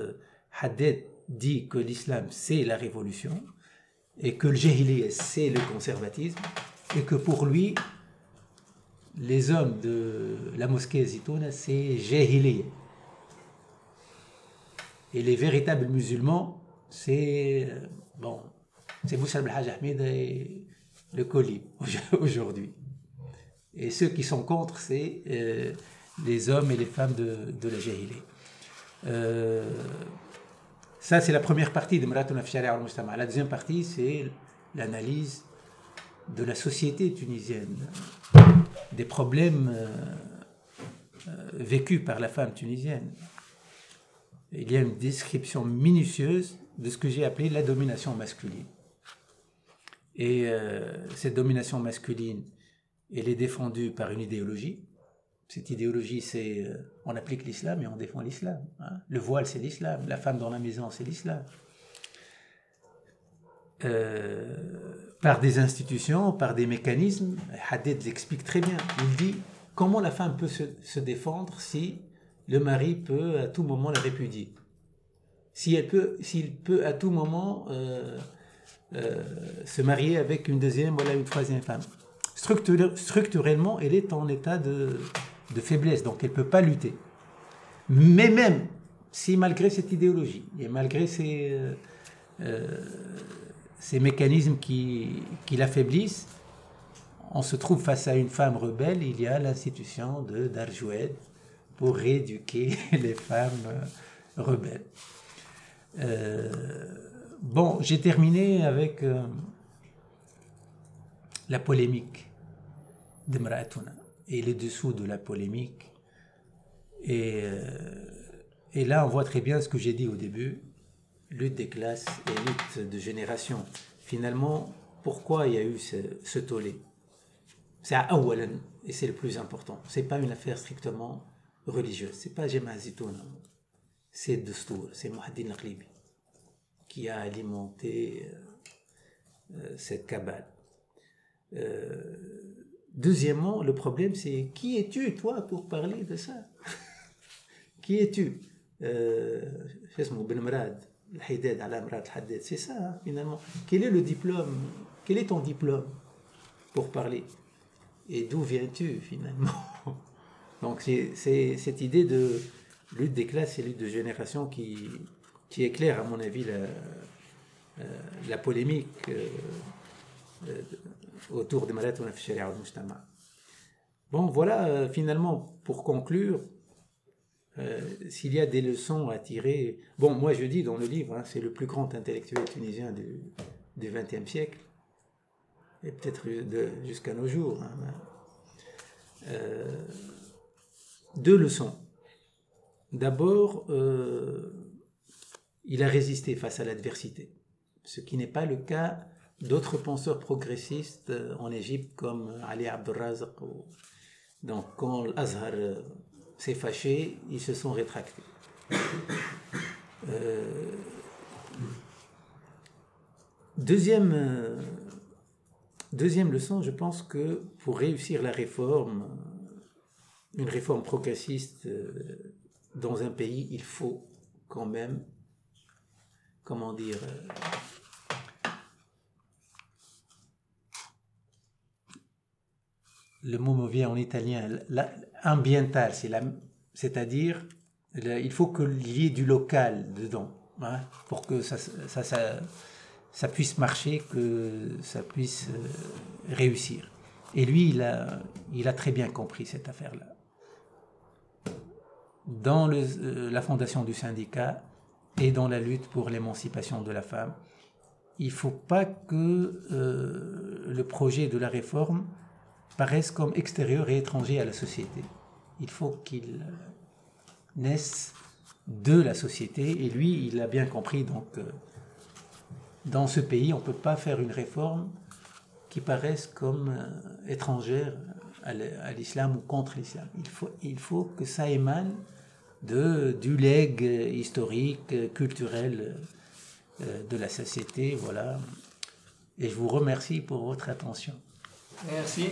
Haddad dit que l'islam c'est la révolution et que le jahiliya c'est le conservatisme et que pour lui les hommes de la mosquée Zitouna c'est jahiliya et les véritables musulmans c'est bon c'est Moussa al Ahmed et le colis *laughs* aujourd'hui et ceux qui sont contre c'est euh, les hommes et les femmes de, la jahiliya euh, ça, c'est la première partie de Marathon al Mustama. La deuxième partie, c'est l'analyse de la société tunisienne, des problèmes euh, euh, vécus par la femme tunisienne. Il y a une description minutieuse de ce que j'ai appelé la domination masculine. Et euh, cette domination masculine, elle est défendue par une idéologie, cette idéologie, c'est euh, on applique l'islam et on défend l'islam. Hein. Le voile, c'est l'islam. La femme dans la maison, c'est l'islam. Euh, par des institutions, par des mécanismes, Haddad l'explique très bien. Il dit comment la femme peut se, défendre si le mari peut à tout moment la répudier. Si elle peut, s'il peut à tout moment euh, se marier avec une deuxième ou une troisième femme. structurellement, elle est en état de, de faiblesse, donc elle ne peut pas lutter. Mais même si malgré cette idéologie et malgré ces, euh, euh, ces mécanismes qui, qui l'affaiblissent, on se trouve face à une femme rebelle, il y a l'institution de Darjoued pour rééduquer *laughs* les femmes euh, rebelles. bon, j'ai terminé avec la polémique de Mra'atouna et les dessous de la polémique. Et, euh, et là, on voit très bien ce que j'ai dit au début, lutte des classes et lutte de génération. Finalement, pourquoi il y a eu ce, ce tollé? C'est à Awalan, et c'est le plus important. C'est pas une affaire strictement religieuse. C'est pas Jema C'est Destour, c'est Mohadin Nakhlibi qui a alimenté euh, euh, cette cabale. Euh, Deuxièmement, le problème, c'est qui es-tu, toi, pour parler de ça? *laughs* Qui es-tu? Euh, C'est ça, hein, finalement. Quel est le diplôme? Quel est ton diplôme pour parler? Et d'où viens-tu, finalement? *laughs* Donc, c'est cette idée de lutte des classes et lutte de génération qui, éclaire, à mon avis, la, euh, polémique. Euh, autour des malades al Bon, voilà, euh, finalement, pour conclure, euh, s'il y a des leçons à tirer, bon, moi je dis dans le livre, hein, c'est le plus grand intellectuel tunisien du XXe siècle, et peut-être jusqu'à nos jours. Hein, euh, deux leçons. D'abord, il a résisté face à l'adversité, ce qui n'est pas le cas d'autres penseurs progressistes euh, en Égypte comme euh, Ali Abdelrazak. Donc quand l'Azhar euh, s'est fâché, ils se sont rétractés. deuxième, deuxième leçon, je pense que pour réussir la réforme, une réforme progressiste dans un pays, il faut quand même, comment dire, le mot me vient en italien, ambiental, c'est-à-dire il faut qu'il y ait du local dedans, hein, pour que ça, puisse marcher, que ça puisse euh, réussir. Et lui, il a très bien compris cette affaire-là. Dans euh, la fondation du syndicat et dans la lutte pour l'émancipation de la femme, il ne faut pas que euh, le projet de la réforme paraissent comme extérieurs et étrangers à la société. Il faut qu'ils naissent de la société. Et lui, il a bien compris. Donc, euh, dans ce pays, on ne peut pas faire une réforme qui paraisse comme étrangère à l'islam ou contre l'islam. Il faut, il faut que ça émane de, du legs historique, culturel euh, de la société. Voilà. Et je vous remercie pour votre attention. Merci.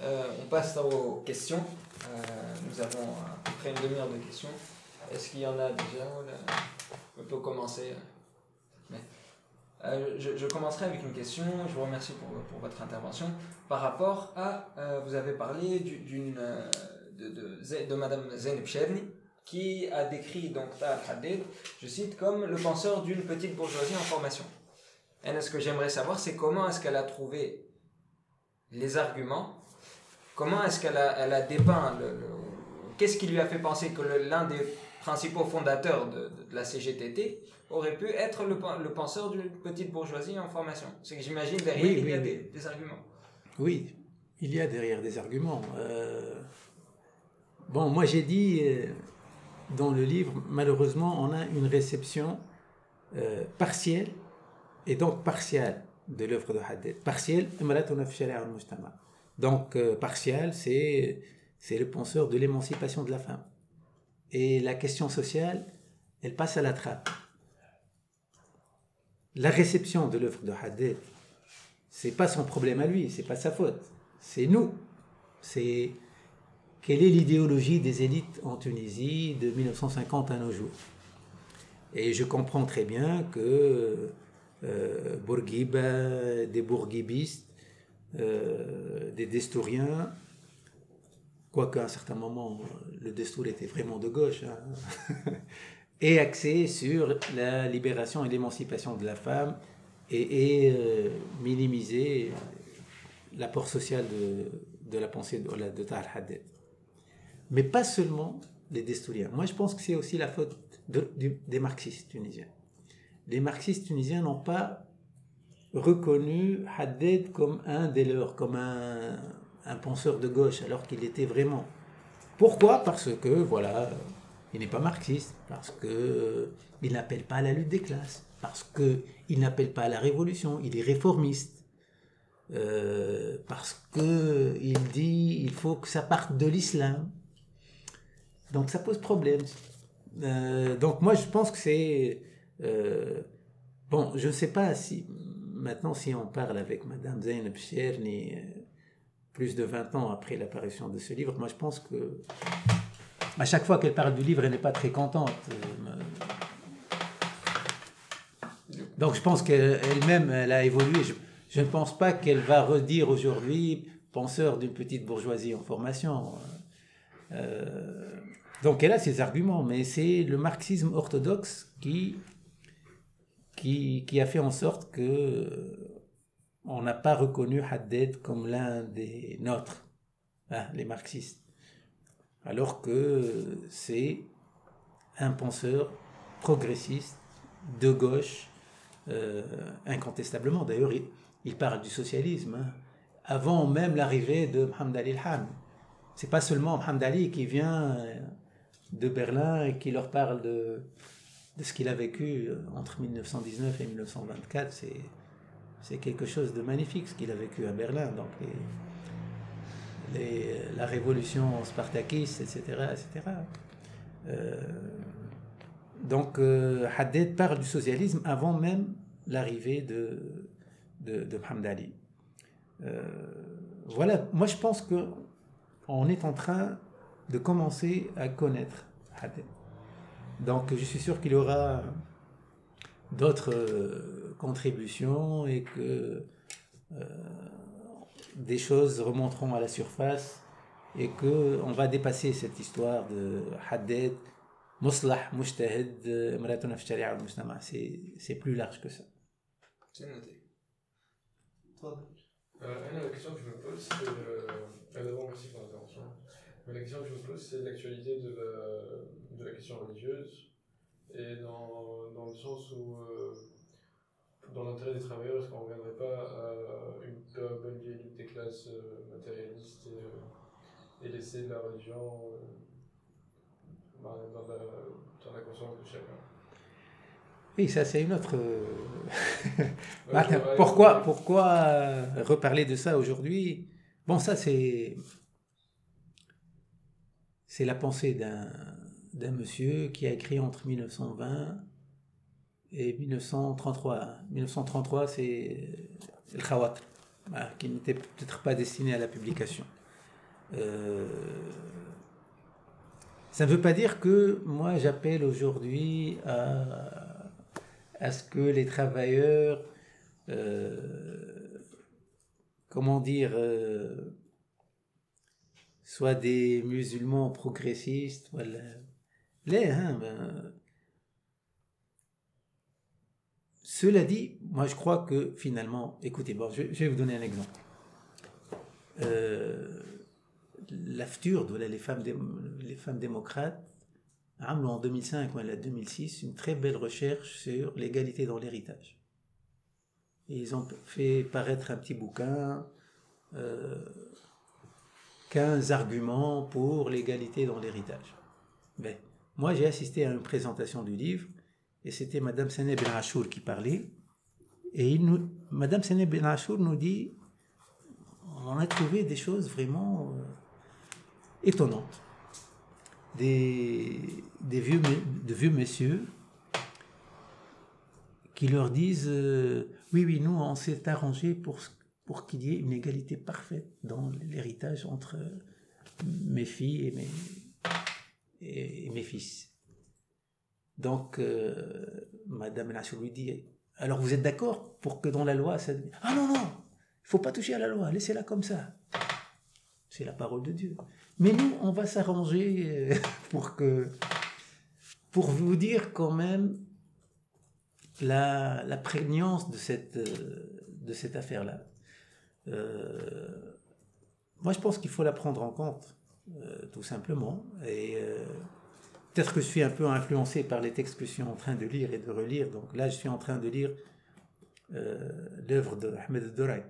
Euh, on passe aux questions. Euh, nous avons à peu près une demi-heure de questions. Est-ce qu'il y en a déjà On peut commencer. Euh, je, commencerai avec une question. Je vous remercie pour, pour votre intervention. Par rapport à, vous avez parlé d'une de, de, de, Madame Cherny qui a décrit donc Haddad, je cite, comme le penseur d'une petite bourgeoisie en formation. Et ce que j'aimerais savoir, c'est comment est-ce qu'elle a trouvé les arguments, comment est-ce qu'elle a, elle a dépeint, le, qu'est-ce qui lui a fait penser que l'un des principaux fondateurs de, la CGTT aurait pu être le, le penseur d'une petite bourgeoisie en formation. C'est que j'imagine derrière, il y a des, arguments. Oui, il y a derrière des arguments. Euh, bon, moi j'ai dit euh, dans le livre, malheureusement, on a une réception euh, partielle et donc partielle de l'œuvre de Haddad. Partielle, donc partielle, c'est c'est le penseur de l'émancipation de la femme. Et la question sociale, elle passe à la trappe. La réception de l'œuvre de Haddad, c'est pas son problème à lui, c'est pas sa faute, c'est nous. C'est quelle est l'idéologie des élites en Tunisie de 1950 à nos jours? Et je comprends très bien que euh, Bourguiba, des bourguibistes, euh, des destouriens, quoique à un certain moment le destour était vraiment de gauche, hein, *laughs* aient axé sur la libération et l'émancipation de la femme et, et euh, minimiser l'apport social de, la pensée de, de Tahal Haddad mais pas seulement les destouriens. Moi, je pense que c'est aussi la faute des marxistes tunisiens. Les marxistes tunisiens n'ont pas reconnu Haddad comme un des leurs, comme un penseur de gauche, alors qu'il était vraiment. Pourquoi? Parce que, voilà, il n'est pas marxiste, parce qu'il euh, il n'appelle pas à la lutte des classes, parce qu'il n'appelle pas à la révolution, il est réformiste, euh, parce qu'il dit il faut que ça parte de l'islam, donc ça pose problème. Euh, donc moi je pense que c'est... Euh, bon, je ne sais pas si maintenant si on parle avec Madame Zainab Cherni, plus de 20 ans après l'apparition de ce livre, moi je pense que à chaque fois qu'elle parle du livre, elle n'est pas très contente. Donc je pense qu'elle-même, elle a évolué. Je, ne pense pas qu'elle va redire aujourd'hui penseur d'une petite bourgeoisie en formation. Euh, donc elle a ses arguments, mais c'est le marxisme orthodoxe qui, qui, qui, a fait en sorte que euh, on n'a pas reconnu Haddad comme l'un des nôtres, hein, les marxistes. Alors que c'est un penseur progressiste, de gauche, euh, incontestablement. D'ailleurs, il, parle du socialisme, hein, avant même l'arrivée de Mohamed Ali Ce C'est pas seulement Mohamed Ali qui vient de Berlin et qui leur parle de, ce qu'il a vécu euh, entre 1919 et 1924. C'est, c'est quelque chose de magnifique ce qu'il a vécu à Berlin. Donc les, la révolution spartakiste, etc. etc. Euh, donc euh, Haddad parle du socialisme avant même l'arrivée de, de, de Ali. voilà, moi je pense que on est en train de commencer à connaître Haddad. Donc je suis sûr qu'il aura d'autres euh, contributions et que euh, des choses remonteront à la surface et que on va dépasser cette histoire de Haddad, Muslah, Mujtahid, c'est plus large que ça. C'est noté. Euh, la question que je me pose, c'est. Euh, D'abord, merci pour l'intervention. Mais la question que je me pose, c'est l'actualité de la, de la question religieuse, et dans, dans le sens où, euh, dans l'intérêt des travailleurs, est-ce qu'on ne reviendrait pas à une bonne vieille lutte des classes euh, matérialistes et, et laisser la religion dans, la, dans la conscience de chacun? Oui, ça c'est une autre. *laughs* pourquoi, pourquoi reparler de ça aujourd'hui? Bon, ça c'est c'est la pensée d'un d'un monsieur qui a écrit entre 1920 et 1933. 1933, c'est le Khawat, qui n'était peut-être pas destiné à la publication. Euh, ça ne veut pas dire que moi j'appelle aujourd'hui à, ce que les travailleurs, euh, comment dire, euh, soient des musulmans progressistes. Voilà. Les, hein, ben, cela dit, moi je crois que finalement, écoutez, bon, je, vais vous donner un exemple. Euh, les femmes, les femmes démocrates, en 2005 ou en 2006 une très belle recherche sur l'égalité dans l'héritage. Ils ont fait paraître un petit bouquin, 15 euh, arguments pour l'égalité dans l'héritage. Ben, moi, j'ai assisté à une présentation du livre et c'était Madame Sene Ben Achour qui parlait. Et il nous, Madame Sene Ben nous dit on a trouvé des choses vraiment euh, étonnantes. Des, vieux, de vieux messieurs qui leur disent euh, Oui, oui, nous, on s'est arrangé pour, pour qu'il y ait une égalité parfaite dans l'héritage entre mes filles et mes fils. Donc, euh, Madame Nassou lui dit Alors vous êtes d'accord pour que dans la loi, ça. Ah non, non, il faut pas toucher à la loi, laissez-la comme ça. C'est la parole de Dieu. Mais nous, on va s'arranger euh, *laughs* pour que. Pour vous dire quand même la, prégnance de cette, euh, de cette affaire-là. moi, je pense qu'il faut la prendre en compte, tout simplement. Et Peut-être que je suis un peu influencé par les textes que je suis en train de lire et de relire. Donc là, je suis en train de lire euh, l'œuvre de Ahmed Doray,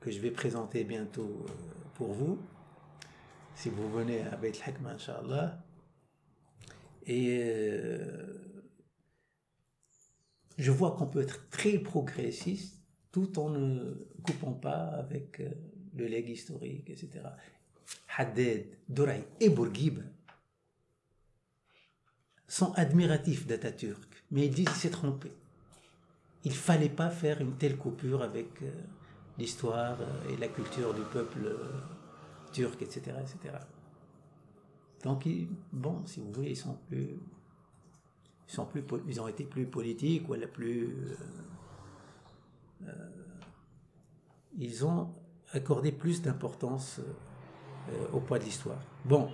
que je vais présenter bientôt euh, pour vous, si vous venez à Beit Hakma, Inch'Allah. Et euh, je vois qu'on peut être très progressiste tout en ne coupant pas avec le legs historique, etc. Haddad, Doray et Bourguiba sont admiratifs d'Atatürk, mais ils disent qu'il s'est trompé. Il fallait pas faire une telle coupure avec euh, l'histoire euh, et la culture du peuple euh, turc, etc., etc. Donc, bon, si vous voulez, ils sont plus, ils ont été plus politiques ou la plus, ils ont accordé plus d'importance au poids de l'histoire. Bon,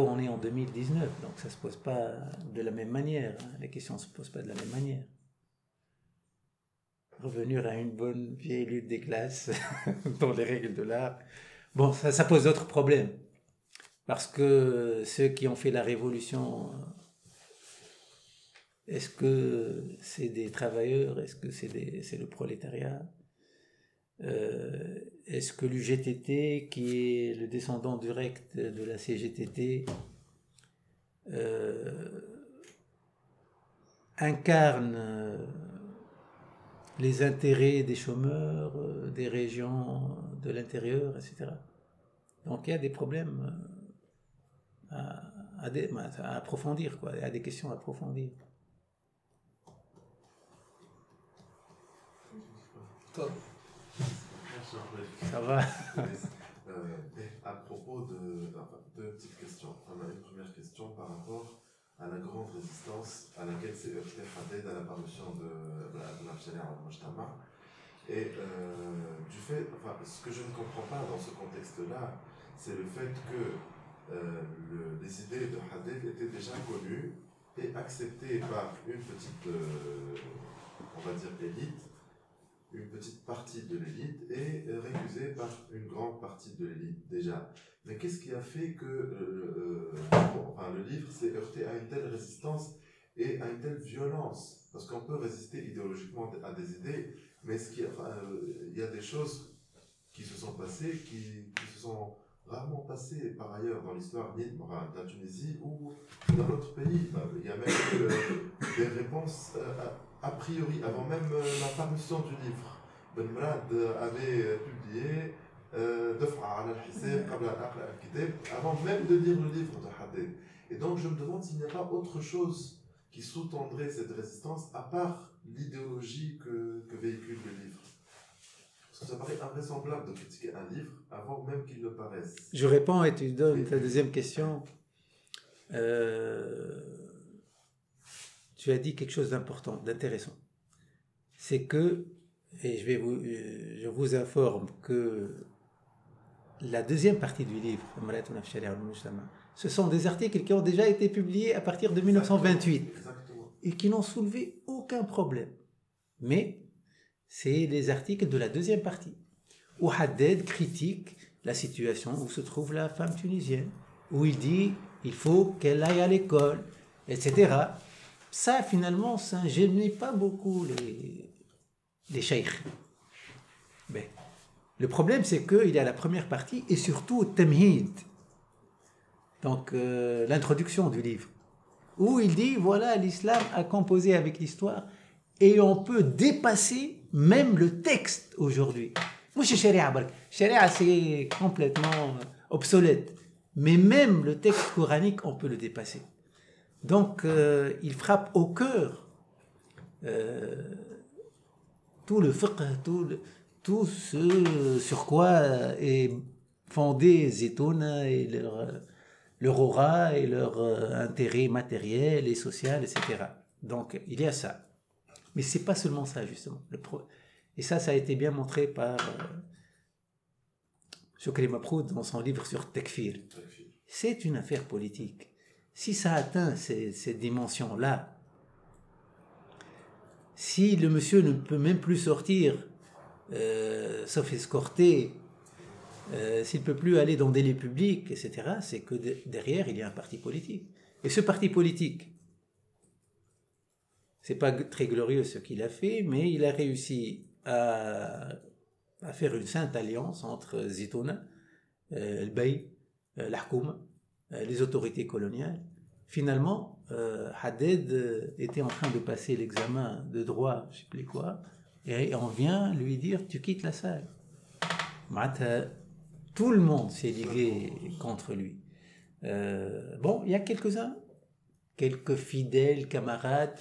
on est en 2019, donc ça ne se pose pas de la même manière. Hein. Les questions ne se posent pas de la même manière. Revenir à une bonne vieille lutte des classes *laughs* dans les règles de l'art, bon, ça, ça pose d'autres problèmes. Parce que ceux qui ont fait la révolution, est-ce que c'est des travailleurs? Est-ce que c'est le prolétariat? Euh, est-ce que l'UGTT, qui est le descendant direct de la CGTT, euh, incarne euh, les intérêts des chômeurs, des régions de l'intérieur, etc. Donc il y a des problèmes à, approfondir, il y a des questions à approfondir. Ça va euh, À propos de. deux petites questions. On a une première question par rapport à la grande résistance à laquelle s'est heurté Khaled à l'apparition de l'Abshalia al-Mujtama. Et euh, du fait, enfin, ce que je ne comprends pas dans ce contexte-là, c'est le fait que euh, les idées de Hadid étaient déjà connues et acceptées par une petite, on va dire, élite une petite partie de l'élite et récusée par une grande partie de l'élite déjà. Mais qu'est-ce qui a fait que euh, euh, le livre s'est heurté à une telle résistance et à une telle violence? Parce qu'on peut résister idéologiquement à des idées, mais ce qui, euh, il y a des choses qui se sont passées, qui, qui se sont rarement passé par ailleurs dans l'histoire ni de la Tunisie ou dans d'autres pays. Il y a même euh, des réponses euh, a, priori, avant même euh, la parution du livre. Ben Mrad avait publié avant même de lire le livre de Haddad. Et donc je me demande s'il n'y a pas autre chose qui sous-tendrait cette résistance à part l'idéologie que, que véhicule le livre. Ça paraît invraisemblable de critiquer un livre avant même qu'il ne paraisse. Je réponds et tu donnes ta deuxième question. Euh, tu as dit quelque chose d'important, d'intéressant. C'est que, et je, vais vous, je vous informe que la deuxième partie du livre, ce sont des articles qui ont déjà été publiés à partir de 1928 et qui n'ont soulevé aucun problème. Mais c'est les articles de la deuxième partie, où Haddad critique la situation où se trouve la femme tunisienne, où il dit il faut qu'elle aille à l'école, etc. Ça, finalement, ça pas beaucoup les, les sheikhs. Mais le problème, c'est qu'il y a la première partie et surtout Temhid, donc euh, l'introduction du livre, où il dit voilà, l'islam a composé avec l'histoire et on peut dépasser même le texte aujourd'hui. Moi, chez Sharia, Sharia, c'est complètement obsolète. Mais même le texte coranique, on peut le dépasser. Donc, euh, il frappe au cœur euh, tout le fiqh, tout, tout ce sur quoi est fondé Zetouna et leur, leur aura et leur euh, intérêt matériel et social, etc. Donc, il y a ça. Mais c'est pas seulement ça, justement. Le Et ça, ça a été bien montré par Shokri Maproud dans son livre sur Tekfir. C'est une affaire politique. Si ça atteint ces, ces dimensions-là, si le monsieur ne peut même plus sortir, euh, sauf escorté, euh, s'il ne peut plus aller dans des lieux publics, etc., c'est que derrière, il y a un parti politique. Et ce parti politique, c'est pas très glorieux ce qu'il a fait, mais il a réussi à, faire une sainte alliance entre Zitouna, euh, le Bey, euh, euh, euh, les autorités coloniales, finalement, euh, Haded euh, était en train de passer l'examen de droit, je sais plus quoi, et on vient lui dire tu quittes la salle. Euh, tout le monde s'est ligué contre lui. Bon, il y a quelques-uns, quelques fidèles camarades,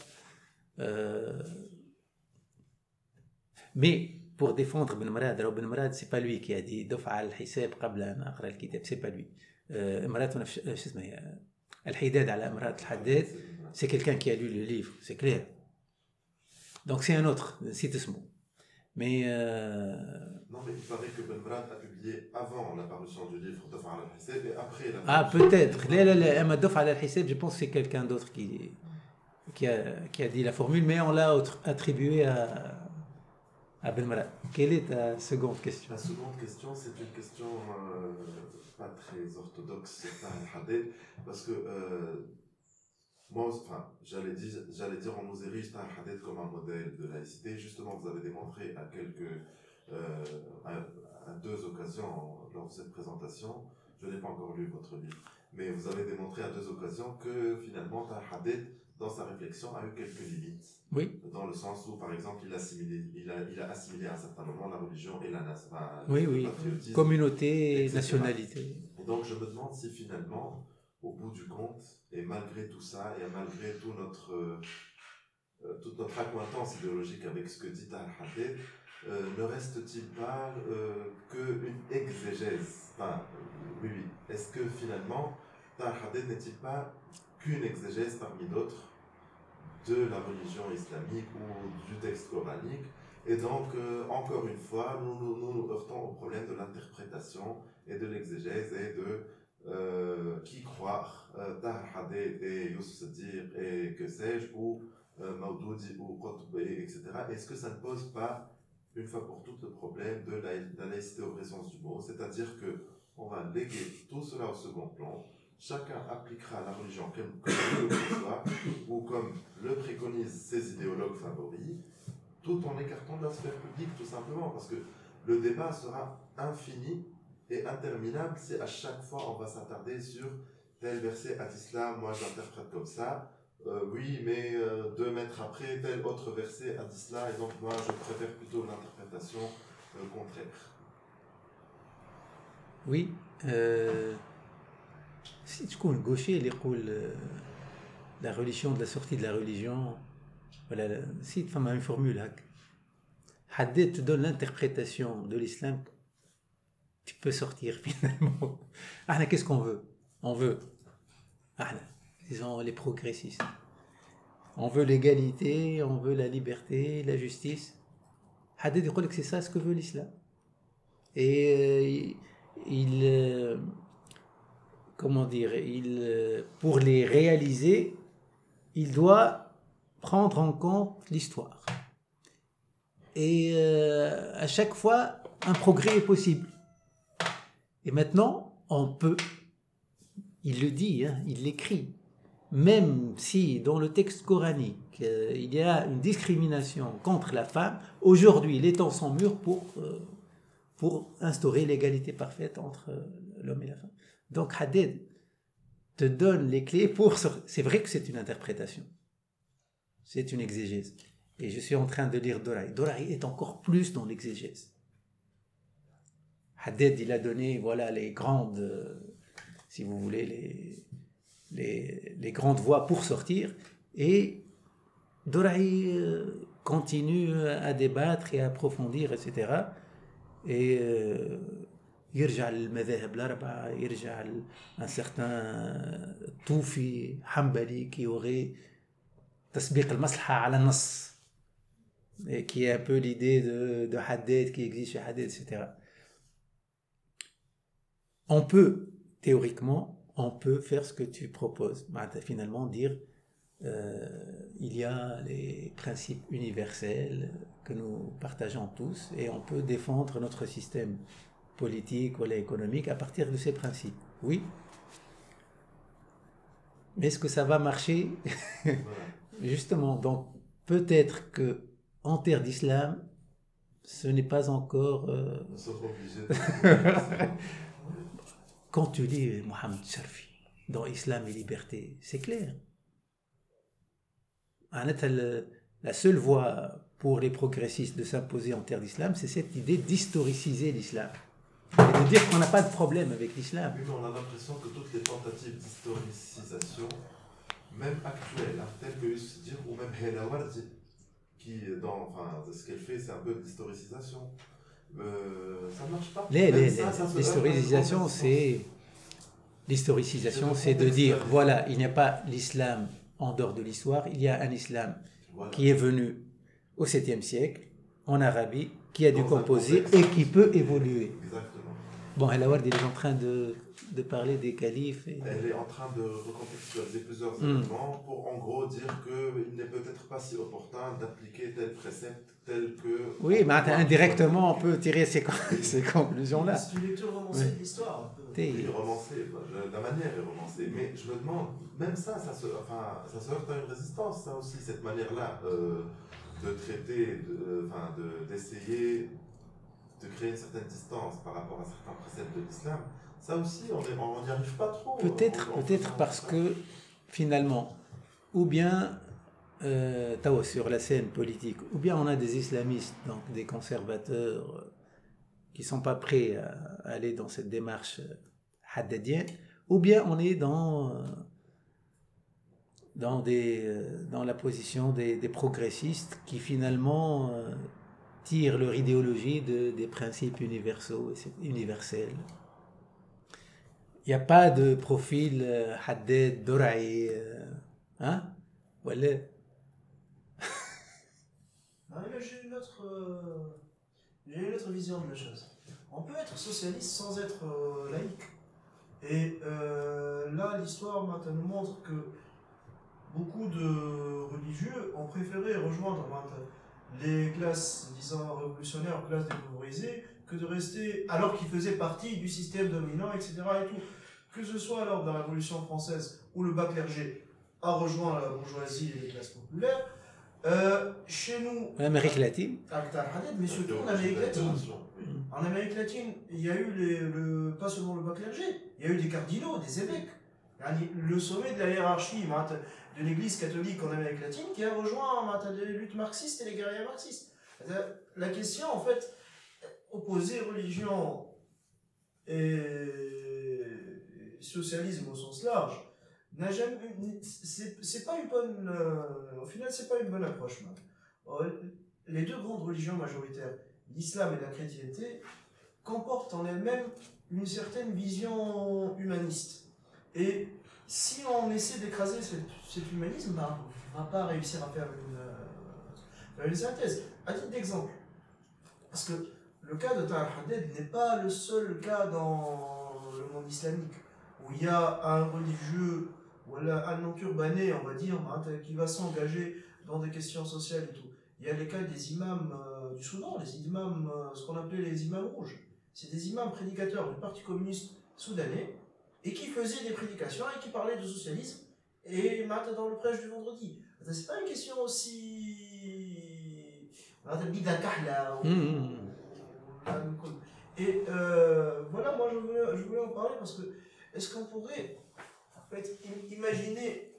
mais pour défendre Ben Marad, alors Ben Marad, c'est pas lui qui a dit al-Hisab al-Kitab, c'est pas lui. Euh, euh, euh, c'est quelqu'un qui a lu le livre, c'est clair. Donc c'est un autre, c'est ce mot. Non, mais il paraît que Ben Bemrat a publié avant la parution du livre Dof al-Hissab et après la. Ah, peut-être. Je pense que c'est quelqu'un d'autre qui a dit la formule, mais on l'a attribué à. Ben Quelle est ta seconde question? La seconde question, c'est une question euh, pas très orthodoxe, parce que euh, moi, enfin, j'allais dire, j'allais dire, on nous érige Haddad comme un modèle de laïcité. Justement, vous avez démontré à quelques, euh, à, deux occasions lors de cette présentation, je n'ai pas encore lu votre livre, mais vous avez démontré à deux occasions que finalement, Haddad dans sa réflexion, a eu quelques limites. Oui. Dans le sens où, par exemple, il a assimilé, il a, il a assimilé à un certain moment la religion et la nation. oui, oui. Communauté, nationalité. donc, je me demande si finalement, au bout du compte, et malgré tout ça, et malgré tout notre, euh, toute notre acquaintance idéologique avec ce que dit Al-Haddad, euh, ne reste-t-il pas euh, qu'une exégèse? Enfin, oui, oui. Est-ce que finalement, Al-Haddad n'est-il pas qu'une exégèse parmi d'autres? De la religion islamique ou du texte coranique. Et donc, euh, encore une fois, nous nous, nous heurtons au problème de l'interprétation et de l'exégèse et de euh, qui croire, euh, et Youssef et que sais-je, ou Maudoudi ou Qutb, etc. Est-ce que ça ne pose pas, une fois pour toutes, le problème de la, laïcité au sens du mot? C'est-à-dire que on va léguer tout cela au second plan chacun appliquera la religion comme, comme le soit, ou comme le préconisent ses idéologues favoris, tout en écartant de la sphère publique, tout simplement, parce que le débat sera infini Et interminable, c'est à chaque fois on va s'attarder sur tel verset à l'islam, moi j'interprète comme ça. Euh, oui, mais euh, deux mètres après, tel autre verset a dit cela, et donc moi je préfère plutôt l'interprétation euh, contraire. Oui. Si connais gaucher, les euh, la religion de la sortie de la religion, voilà, si tu fais une formule, hein. Haddad te donne l'interprétation de l'islam, tu peux sortir *laughs* finalement. Ah, qu'est-ce qu'on veut? On veut, disons les progressistes. On veut l'égalité, on veut la liberté, la justice. Haddad dit que c'est ça ce que veut l'islam. Et euh, il, euh, comment dire, il, euh, pour les réaliser, il doit prendre en compte l'histoire. Et à chaque fois, un progrès est possible. Et maintenant, on peut, il le dit, hein, il l'écrit, même si dans le texte coranique, il y a une discrimination contre la femme, aujourd'hui les temps sont mûrs pour pour instaurer l'égalité parfaite entre euh, l'homme et la femme. Donc Hadid te donne les clés pour... C'est vrai que c'est une interprétation. C'est une exégèse. Et je suis en train de lire Doraï. Doraï est encore plus dans l'exégèse. Hadid, il a donné voilà, les grandes, euh, si vous voulez, les, les, grandes voies pour sortir. Et Doraï euh, continue à débattre et à approfondir, etc. et يرجع للمذاهب الأربعة يرجع un certain طوفي حنبلي qui aurait تسبيق المصلحة على النص et qui est un peu l'idée de, de Haddad qui existe chez Haddad, etc. On peut, théoriquement, on peut faire ce que tu proposes. Finalement, dire euh, il y a les principes universels que nous partageons tous et on peut défendre notre système politique ou économique à partir de ces principes. Oui. Mais est-ce que ça va marcher? *laughs* Justement, donc peut-être que en terre d'islam, ce n'est pas encore. Euh... *laughs* Quand tu lis Mohamed Sharfi dans Islam et liberté, c'est clair la seule voie pour les progressistes de s'imposer en terre d'islam, c'est cette idée d'historiciser l'islam. Et de dire qu'on n'a pas de problème avec l'islam. Oui, mais on a l'impression que toutes les tentatives d'historicisation, même actuelles, hein, telles que dire ou même Hela Wardi, qui, dans, enfin, ce qu'elle fait, c'est un peu d'historicisation. Euh, ça ne marche pas. L'historicisation, c'est. L'historicisation, c'est de dire, voilà, il n'y a pas l'islam en dehors de l'histoire, il y a un islam qui est venu au 7e siècle, en Arabie, qui a dû composer et qui peut évoluer. Exactement. Bon, El Awad, il est en train de, de parler des califes. Et... Elle est en train de recontextualiser plusieurs hmm. éléments pour en gros dire qu'il n'est peut-être pas si opportun d'appliquer tel précepte tel que. Oui, mais indirectement, on peut tirer ces, *laughs* ces conclusions-là. C'est une lecture romancée de l'histoire. Oui, romancée, la manière est romancée. Mais je me demande, même ça, ça se, enfin, ça se heurte à une résistance, ça aussi, cette manière-là euh, de traiter, d'essayer de, de créer une certaine distance par rapport à certains préceptes de l'islam. Ça aussi, on n'y arrive pas trop. Peut-être peut-être parce que finalement, ou bien euh, sur la scène politique, ou bien on a des islamistes, donc des conservateurs euh, qui sont pas prêts à, aller dans cette démarche euh, haddadienne, ou bien on est dans euh, dans des dans la position des, des progressistes qui finalement tirent leur idéologie de, des principes universaux universels. Il n'y a pas de profil Haddad, Doraï, hein? Voilà. j'ai une autre, euh, une autre vision de la chose. On peut être socialiste sans être euh, laïque. Et euh, là, l'histoire nous montre que beaucoup de religieux ont préféré rejoindre les classes, disons, révolutionnaires, classes défavorisées, que de rester, alors qu'ils faisaient partie du système dominant, etc. Et tout. Que ce soit lors de la Révolution française où le bas clergé a rejoint la bourgeoisie et les classes populaires, Euh, chez nous, En Amérique latine, mais surtout en Amérique latine. En Amérique latine, il y a eu les- le, pas seulement le bas clergé, il y a eu des cardinaux, des évêques. Ah, le sommet de la hiérarchie de l'Église catholique en Amérique latine qui a rejoint les luttes marxistes et les guerriers marxistes. La question, en fait, opposer religion et socialisme au sens large, n'a jamais, c'est pas une bonne, euh, au final, c'est pas une bonne approche. Euh, les deux grandes religions majoritaires, l'islam et la chrétienté, comportent en elles-mêmes une certaine vision humaniste et si on essaie d'écraser cet, humanisme, ben, on va pas réussir à faire une, euh, une synthèse. À titre d'exemple, parce que le cas de Tahir Haddad n'est pas le seul cas dans le monde islamique où il y a un religieux voilà, un non-urbané, on va dire, hein, qui va s'engager dans des questions sociales et tout. Il y a les cas des imams euh, du Soudan, les imams, euh, ce qu'on appelait les imams rouges. C'est des imams prédicateurs du Parti communiste soudanais et qui faisait des prédications et qui parlait de socialisme et maintenant dans le prêche du vendredi. C'est pas une question aussi. Et euh, voilà, moi je voulais, je voulais en parler parce que est-ce qu'on pourrait en fait, imaginer.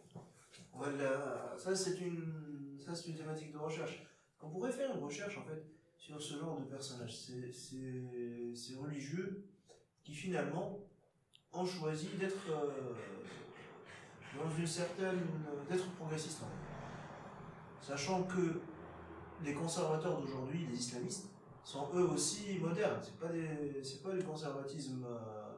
Voilà, ça c'est une, une thématique de recherche. On pourrait faire une recherche en fait sur ce genre de personnage, ces, ces, ces religieux qui finalement ont choisi d'être euh, dans une certaine, d'être progressistes. Sachant que les conservateurs d'aujourd'hui, les islamistes, sont eux aussi modernes. C'est pas des, c'est pas du conservatisme euh,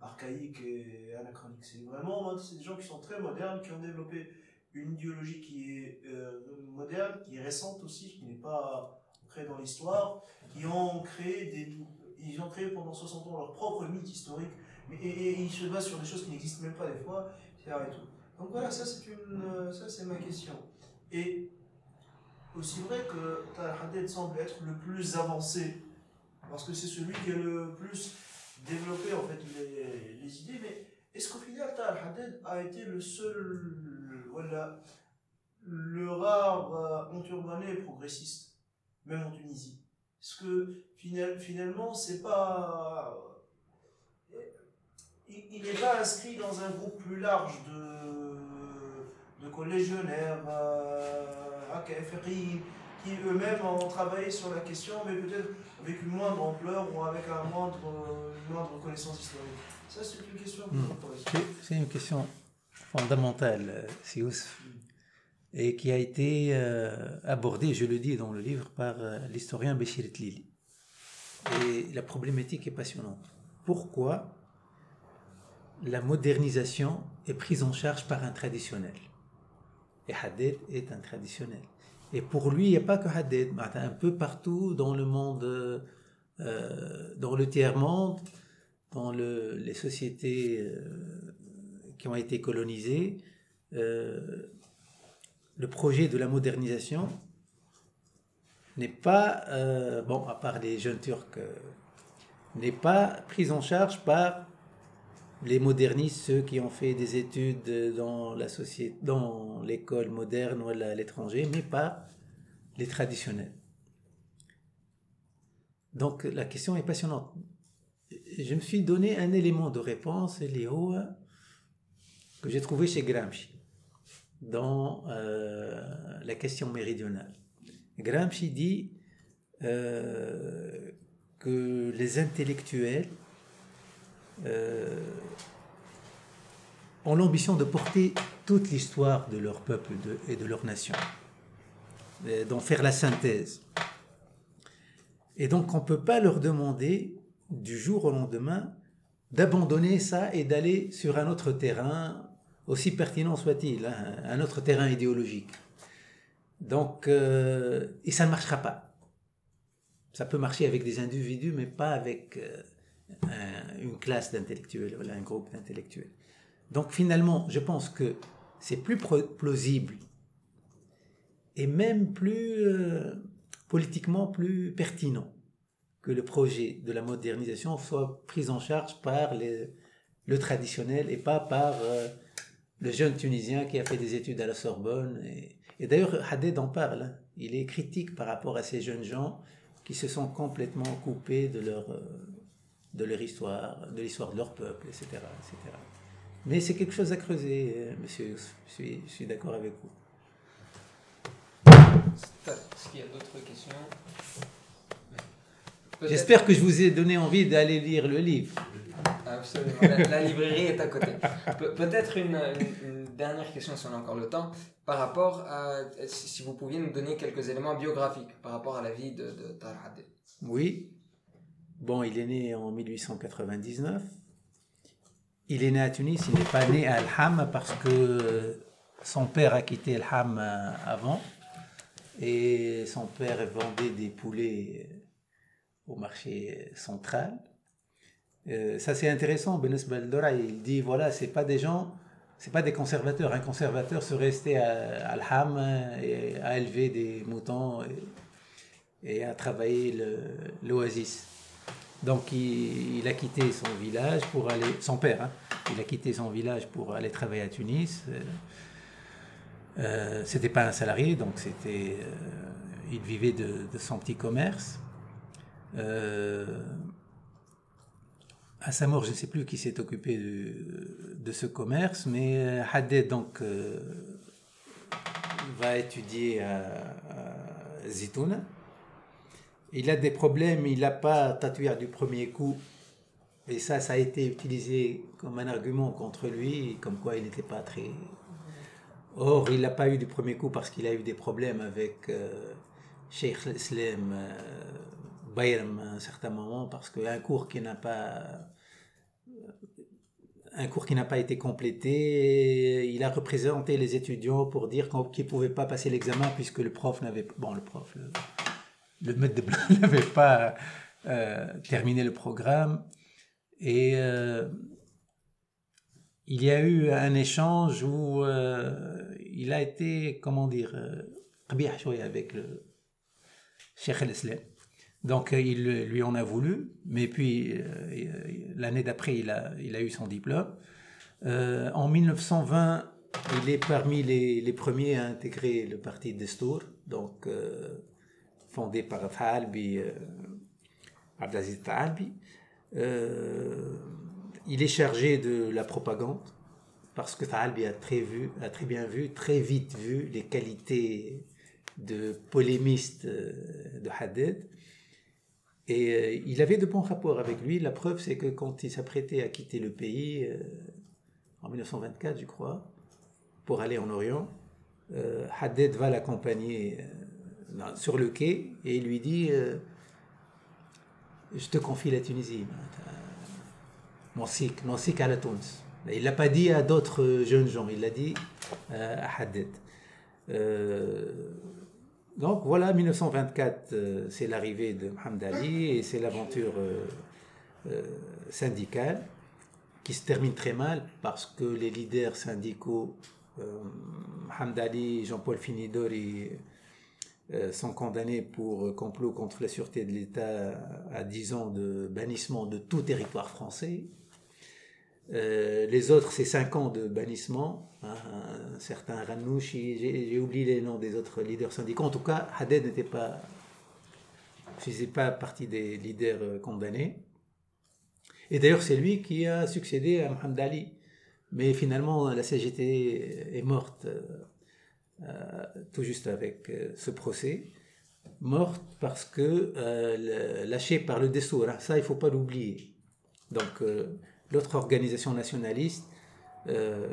archaïque et anachronique. C'est vraiment, c'est des gens qui sont très modernes, qui ont développé une idéologie qui est euh, moderne, qui est récente aussi, qui n'est pas ancrée dans l'histoire, qui ont créé des, ils ont créé pendant 60 ans leur propre mythe historique, et, ils se basent sur des choses qui n'existent même pas des fois, etc. Et tout. Donc voilà, ça c'est une, euh, ça c'est ma question. Et aussi vrai que Haddad semble être le plus avancé, parce que c'est celui qui a le plus développé en fait les, les idées, mais est-ce qu'au final Tahir Haddad a été le seul, voilà, le rare euh, enturbané progressiste, même en Tunisie? Est-ce que final- finalement c'est pas. Il, n'est pas inscrit dans un groupe plus large de, de collégionnaires, euh, qui eux-mêmes ont travaillé sur la question, mais peut-être avec une moindre ampleur ou avec un moindre, une moindre connaissance historique. Ça, c'est une question que je Hmm. pose. C'est- une question fondamentale, euh, Sious, et qui a été euh, abordée, je le dis dans le livre, par euh, l'historien Béchir Tlili. Et la problématique est passionnante. Pourquoi la modernisation est prise en charge par un traditionnel Et Haddad est un traditionnel. Et pour lui, il n'y a pas que Haddad, un peu partout dans le monde, euh, dans le tiers-monde, dans le- les sociétés euh, qui ont été colonisées, euh, le projet de la modernisation n'est pas, bon, à part les jeunes Turcs, n'est pas pris en charge par les modernistes, ceux qui ont fait des études dans la société, dans l'école moderne ou à l'étranger, mais pas les traditionnels. Donc la question est passionnante. Je me suis donné un élément de réponse, Léo, que j'ai trouvé chez Gramsci, dans euh, la question méridionale. Gramsci dit euh, que les intellectuels euh, ont l'ambition de porter toute l'histoire de leur peuple et de leur nation, d'en faire la synthèse. Et donc on ne peut pas leur demander du jour au lendemain d'abandonner ça et d'aller sur un autre terrain, aussi pertinent soit-il, hein, un autre terrain idéologique. Donc, euh, et ça ne marchera pas. Ça peut marcher avec des individus, mais pas avec euh, un- une classe d'intellectuels, un groupe d'intellectuels. Donc finalement, je pense que c'est plus plausible et même plus euh, politiquement plus pertinent que le projet de la modernisation soit pris en charge par les- le traditionnel et pas par euh, le jeune Tunisien qui a fait des études à la Sorbonne. Et, d'ailleurs, Haddad en parle. hein. Il est critique par rapport à ces jeunes gens qui se sont complètement coupés de leur, euh, de leur histoire, de l'histoire de leur peuple, etc. etc. Mais c'est quelque chose à creuser, euh, monsieur. Je suis, d'accord avec vous. Est-ce qu'il y a d'autres questions? J'espère que je vous ai donné envie d'aller lire le livre. Absolument. La, la librairie est à côté. Pe- Peut-être une, une- une dernière question, si on a encore le temps, par rapport à. Si vous pouviez nous donner quelques éléments biographiques par rapport à la vie de, de Tahar Haddad. Oui. Bon, il est né en 1899. Il est né à Tunis, il n'est pas né à Al-Ham parce que son père a quitté Al-Ham euh, avant. Et son père vendait des poulets au marché central. Euh, ça c'est intéressant, Benes Baldora, il dit voilà, c'est pas des gens, c'est pas des conservateurs. Un conservateur serait resté à Al-Ham et à élever des moutons et, à travailler le- l'oasis. Donc il, a quitté son village pour aller, son père, hein, il a quitté son village pour aller travailler à Tunis. Euh, euh, c'était pas un salarié, donc c'était, euh, il vivait de, son petit commerce. Euh, à sa mort, je ne sais plus qui s'est occupé de, ce commerce, mais Haddad donc va étudier à, à Zitouna. Il a des problèmes, il n'a pas tatoué du premier coup. Et ça, ça a été utilisé comme un argument contre lui, comme quoi il n'était pas très. Or, il n'a pas eu du premier coup parce qu'il a eu des problèmes avec euh, Sheikh Islam euh, Bayram à un certain moment, parce qu'un cours qui n'a pas. Un cours qui n'a pas été complété, il a représenté les étudiants pour dire qu'ils ne pouvaient pas passer l'examen puisque le prof n'avait bon le prof le, le maître de blanc *laughs* n'avait pas euh, terminé le programme. Et euh, il y a eu un échange où euh, il a été, comment dire, avec le Cheikh El-Islam. Donc il lui en a voulu, mais puis l'année d'après, il a, eu son diplôme. en 1920, il est parmi les, premiers à intégrer le parti Destour. Donc, fondé par Thalbi, euh, Abdelaziz Thalbi. Euh, il est chargé de la propagande parce que Thalbi a très, vu, a très bien vu, très vite vu les qualités de polémiste euh, de Haddad. Et il avait de bons rapports avec lui. La preuve, c'est que quand il s'apprêtait à quitter le pays, en 1924, je crois, pour aller en Orient, euh, Haddad va l'accompagner sur le quai et il lui dit euh, Je te confie la Tunisie. Monsik, Monsik à la Tunis. Il ne l'a pas dit à d'autres jeunes gens, il l'a dit euh, à Haddad. Euh, donc voilà, 1924, euh, c'est l'arrivée de Mohamed Ali et c'est l'aventure syndicale qui se termine très mal parce que les leaders syndicaux, Mohamed Ali et Jean-Paul Finidori, euh, sont condamnés pour euh, complot contre la sûreté de l'État à 10 ans de bannissement de tout territoire français. Euh, les autres, c'est 5 ans de bannissement. Hein, un certain Ranouchi, j'ai oublié les noms des autres leaders syndicaux. En tout cas, Haddad n'était pas, faisait pas partie des leaders euh, condamnés. Et d'ailleurs, c'est lui qui a succédé à Mohamed Ali. Mais finalement, la CGT est morte euh, euh, tout juste avec euh, ce procès. Morte parce que euh, lâchée par le Dessour. hein. Ça, il faut pas l'oublier. Donc, euh, l'autre organisation nationaliste euh,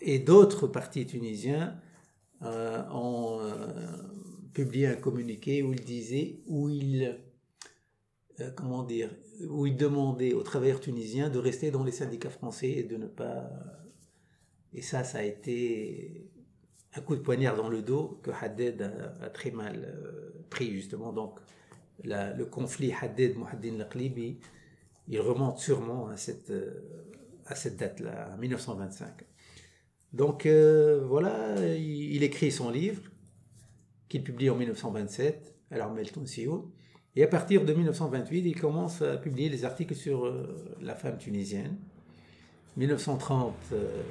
et d'autres partis tunisiens euh, ont euh, publié un communiqué où ils disaient, où ils, euh, comment dire, où ils demandaient aux travailleurs tunisiens de rester dans les syndicats français et de ne pas. Et ça, ça a été un coup de poignard dans le dos que Haddad a, très mal euh, pris justement. Donc, le conflit Haddad-Mouhaddin Laqlibi, il remonte sûrement à cette, euh, date-là, en 1925. Donc euh, voilà, il, écrit son livre, qu'il publie en 1927, à l'Armel Tounsioun. Et à partir de 1928, il commence à publier des articles sur la femme tunisienne. 1930, euh,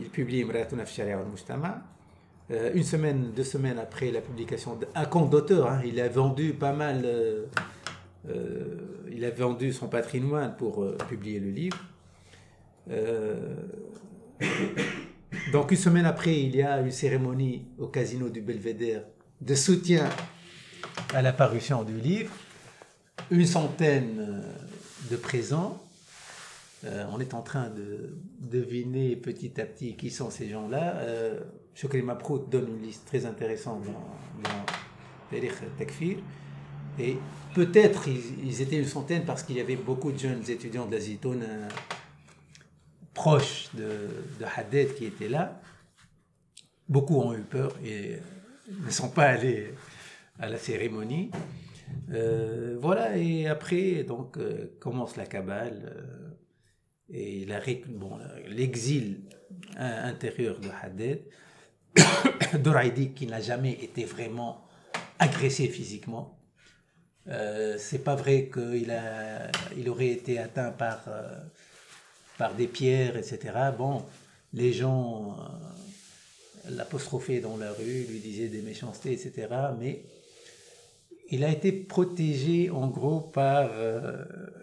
il publie Imratuna fi Sharia wal Mujtama. Euh, une semaine, deux semaines après la publication, de- un compte d'auteur, hein, il a vendu pas mal, euh, euh, il a vendu son patrimoine pour publier le livre. Donc une semaine après, il y a une cérémonie au casino du Belvédère de soutien à la parution du livre. Une centaine de présents. Euh, on est en train de deviner petit à petit qui sont ces gens-là. Euh, Chokri Maprout donne une liste très intéressante dans, dans Takfir. Et peut-être ils, étaient une centaine parce qu'il y avait beaucoup de jeunes étudiants de la Zitoune euh, proches de, de Haddad qui étaient là. Beaucoup ont eu peur et euh, ne sont pas allés à la cérémonie. Voilà, et après, donc, commence la cabale et ré- bon, l'exil euh, intérieur de Haddad. *coughs* Doraidi qui n'a jamais été vraiment agressé physiquement. Euh, c'est pas vrai qu'il a, il aurait été atteint par, euh, par des pierres, etc. Bon, les gens euh, l'apostrophaient dans la rue, lui disaient des méchancetés, etc. Mais il a été protégé en gros par,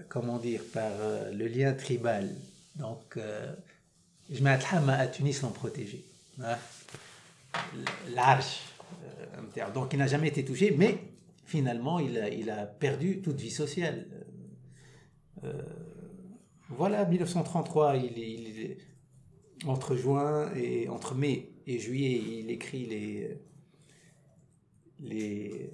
comment dire, par euh, le lien tribal. Donc, euh, Jmaat al-Hama à Tunis l'ont protégé. hein. L'arche. euh, donc, il n'a jamais été touché, mais finalement, il a, perdu toute vie sociale. Voilà, 1933, il, est- il est- entre juin et entre mai et juillet, il écrit les les.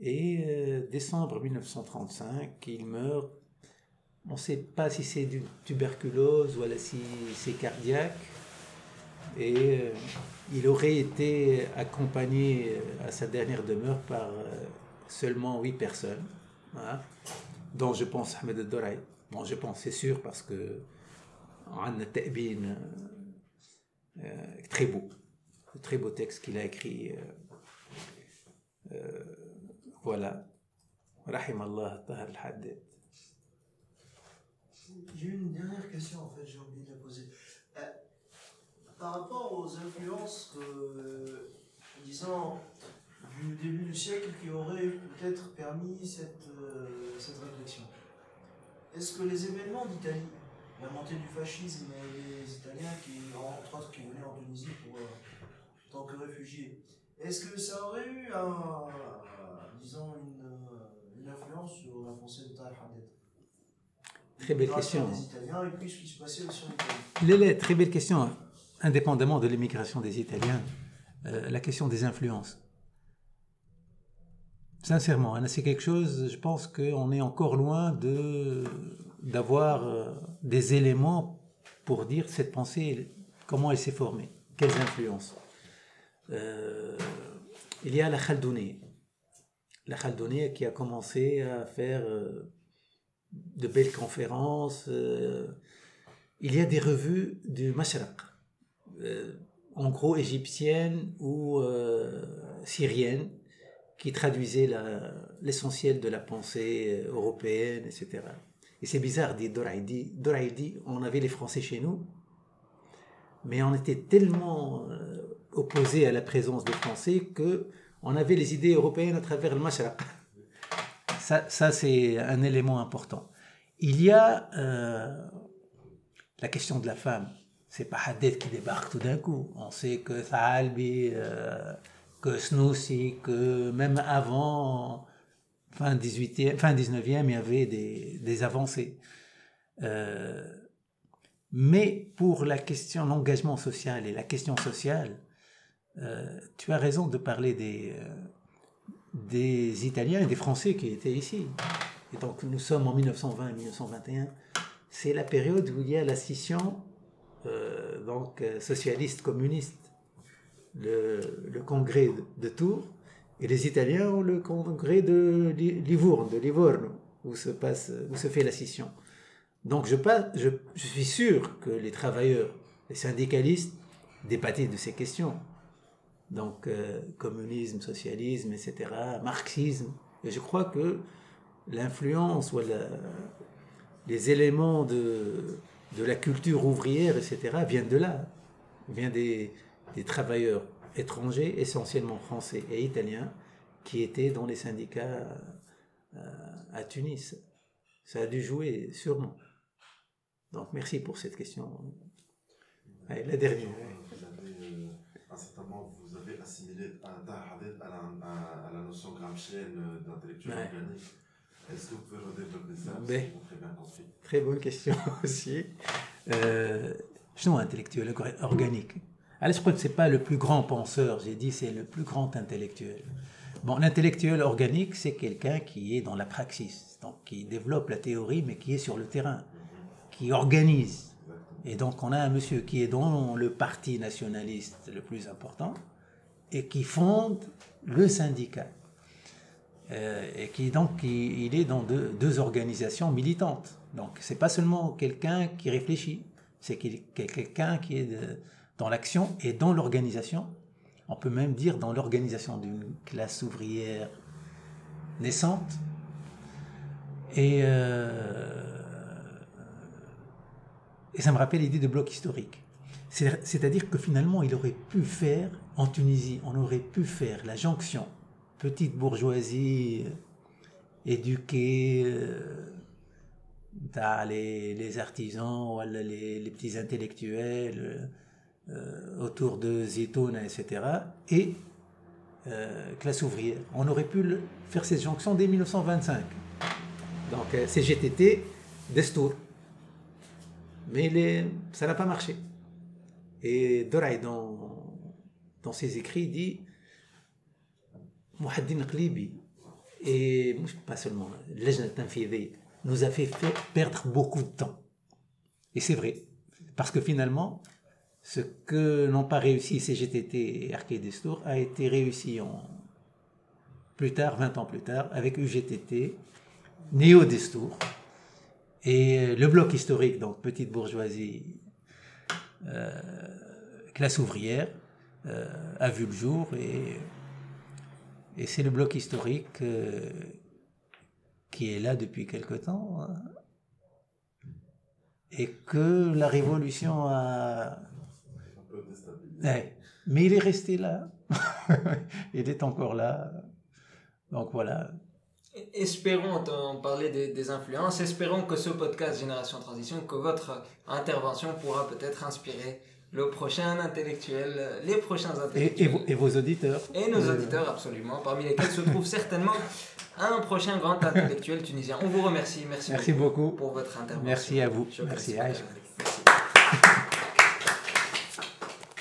Et euh, décembre 1935, il meurt. On ne sait pas si c'est d'une tuberculose ou alors si c'est cardiaque. Et euh, il aurait été accompagné euh, à sa dernière demeure par euh, seulement huit personnes, hein, dont je pense Ahmed El-Doraï. Bon, je pense, c'est sûr, parce que on a ta'bin, très beau, très beau texte qu'il a écrit. Voilà. Rahim Allah Tahar al-Haddad. J'ai une dernière question en fait, j'ai oublié de la poser. Euh, par rapport aux influences euh, disons, du début du siècle qui auraient peut-être permis cette, euh, cette réflexion, est-ce que les événements d'Italie, la montée du fascisme et les Italiens qui, entre autres, qui venaient en Tunisie pour, en tant que réfugiés, est-ce que ça aurait eu un, disons, une, euh, une influence sur la pensée de Tahir Haddad Très belle L'immigration question. des Italiens et puis ce qui se passait aussi en Italie. Lélé, très belle question. Indépendamment de l'immigration des Italiens, euh, la question des influences. Sincèrement, hein, c'est quelque chose, je pense qu'on est encore loin de d'avoir euh, des éléments pour dire cette pensée, comment elle s'est formée, quelles influences. Euh, il y a la Khaldouni. La Khaldouni qui a commencé à faire euh, de belles conférences. euh, il y a des revues du Mashraq, euh, en gros égyptiennes ou syriennes, qui traduisaient l'essentiel de la pensée européenne, etc. Et c'est bizarre, dit Doraidi. Doraidi, on avait les Français chez nous, mais on était tellement opposés à la présence des Français que on avait les idées européennes à travers le Mashraq. Ça, c'est un élément important. Il y a euh, la question de la femme. C'est pas Haddad qui débarque tout d'un coup. On sait que Thalbi, euh, que Snoussi, que même avant, fin, 18e, fin 19e, il y avait des, des avancées. Euh, mais pour la question, l'engagement social et la question sociale, euh, tu as raison de parler des, euh, des Italiens et des Français qui étaient ici. Et donc nous sommes en 1920-1921. C'est la période où il y a la scission euh, donc socialiste communiste, le, congrès de, Tours, et les Italiens ont le congrès de Li- Livourne, de Livorno, où se passe, où se fait la scission. Donc je, je suis sûr que les travailleurs, les syndicalistes débattaient de ces questions. Donc euh, communisme, socialisme, etc., marxisme. Et je crois que l'influence ou les éléments de, de la culture ouvrière, etc., viennent de là. Viennent des, travailleurs étrangers, essentiellement français et italiens, qui étaient dans les syndicats euh, à Tunis. Ça a dû jouer sûrement. Donc merci pour cette question. La dernière. Vous avez, euh, à la notion Gramscienne euh, d'intellectuel organique. Est-ce que vous pouvez redévelopper ça? Ben, très, bonne question *laughs* aussi. Euh, justement, intellectuel organique. Alex Freud, ce n'est pas le plus grand penseur, j'ai dit, c'est le plus grand intellectuel. Bon, l'intellectuel organique, c'est quelqu'un qui est dans la praxis, donc qui développe la théorie, mais qui est sur le terrain, qui organise. Et donc, on a un monsieur qui est dans le parti nationaliste le plus important, et qui fonde le syndicat. Euh, et qui donc il, est dans deux, organisations militantes. Donc c'est pas seulement quelqu'un qui réfléchit, c'est quelqu'un qui est dans l'action et dans l'organisation. On peut même dire dans l'organisation d'une classe ouvrière naissante. Et, euh, ça me rappelle l'idée de bloc historique. C'est- C'est-à-dire que finalement, il aurait pu faire, en Tunisie, on aurait pu faire la jonction petite bourgeoisie euh, éduquée, euh, les, artisans, les, les petits intellectuels euh, autour de Zitouna, etc. Et classe ouvrière. On aurait pu faire cette jonction dès 1925. Donc CGTT, Destour. Mais ça n'a pas marché. Et Doraï, dans, dans ses écrits, dit Mouhaddin Qlibi, et pas seulement, nous a fait, perdre beaucoup de temps. Et c'est vrai, parce que finalement, ce que n'ont pas réussi CGTT et Arcade a été réussi plus tard, 20 ans plus tard, avec UGTT, Néo Destour, et le bloc historique, donc petite bourgeoisie, euh, classe ouvrière, a vu le jour et, et c'est le bloc historique euh, qui est là depuis quelque temps hein, et que la révolution a... Ouais, mais il est resté là. *laughs* il est encore là. Donc voilà. Espérons, on parlait des influences, espérons que ce podcast Génération Transition, que votre intervention pourra peut-être inspirer le prochain intellectuel, les prochains Et, et intellectuels. vos, et vos auditeurs. Et nos Euh, auditeurs, absolument, parmi lesquels se trouve certainement un prochain grand intellectuel tunisien. On vous remercie. Merci, Merci beaucoup. pour votre intervention. Merci à vous. Shukran, Merci.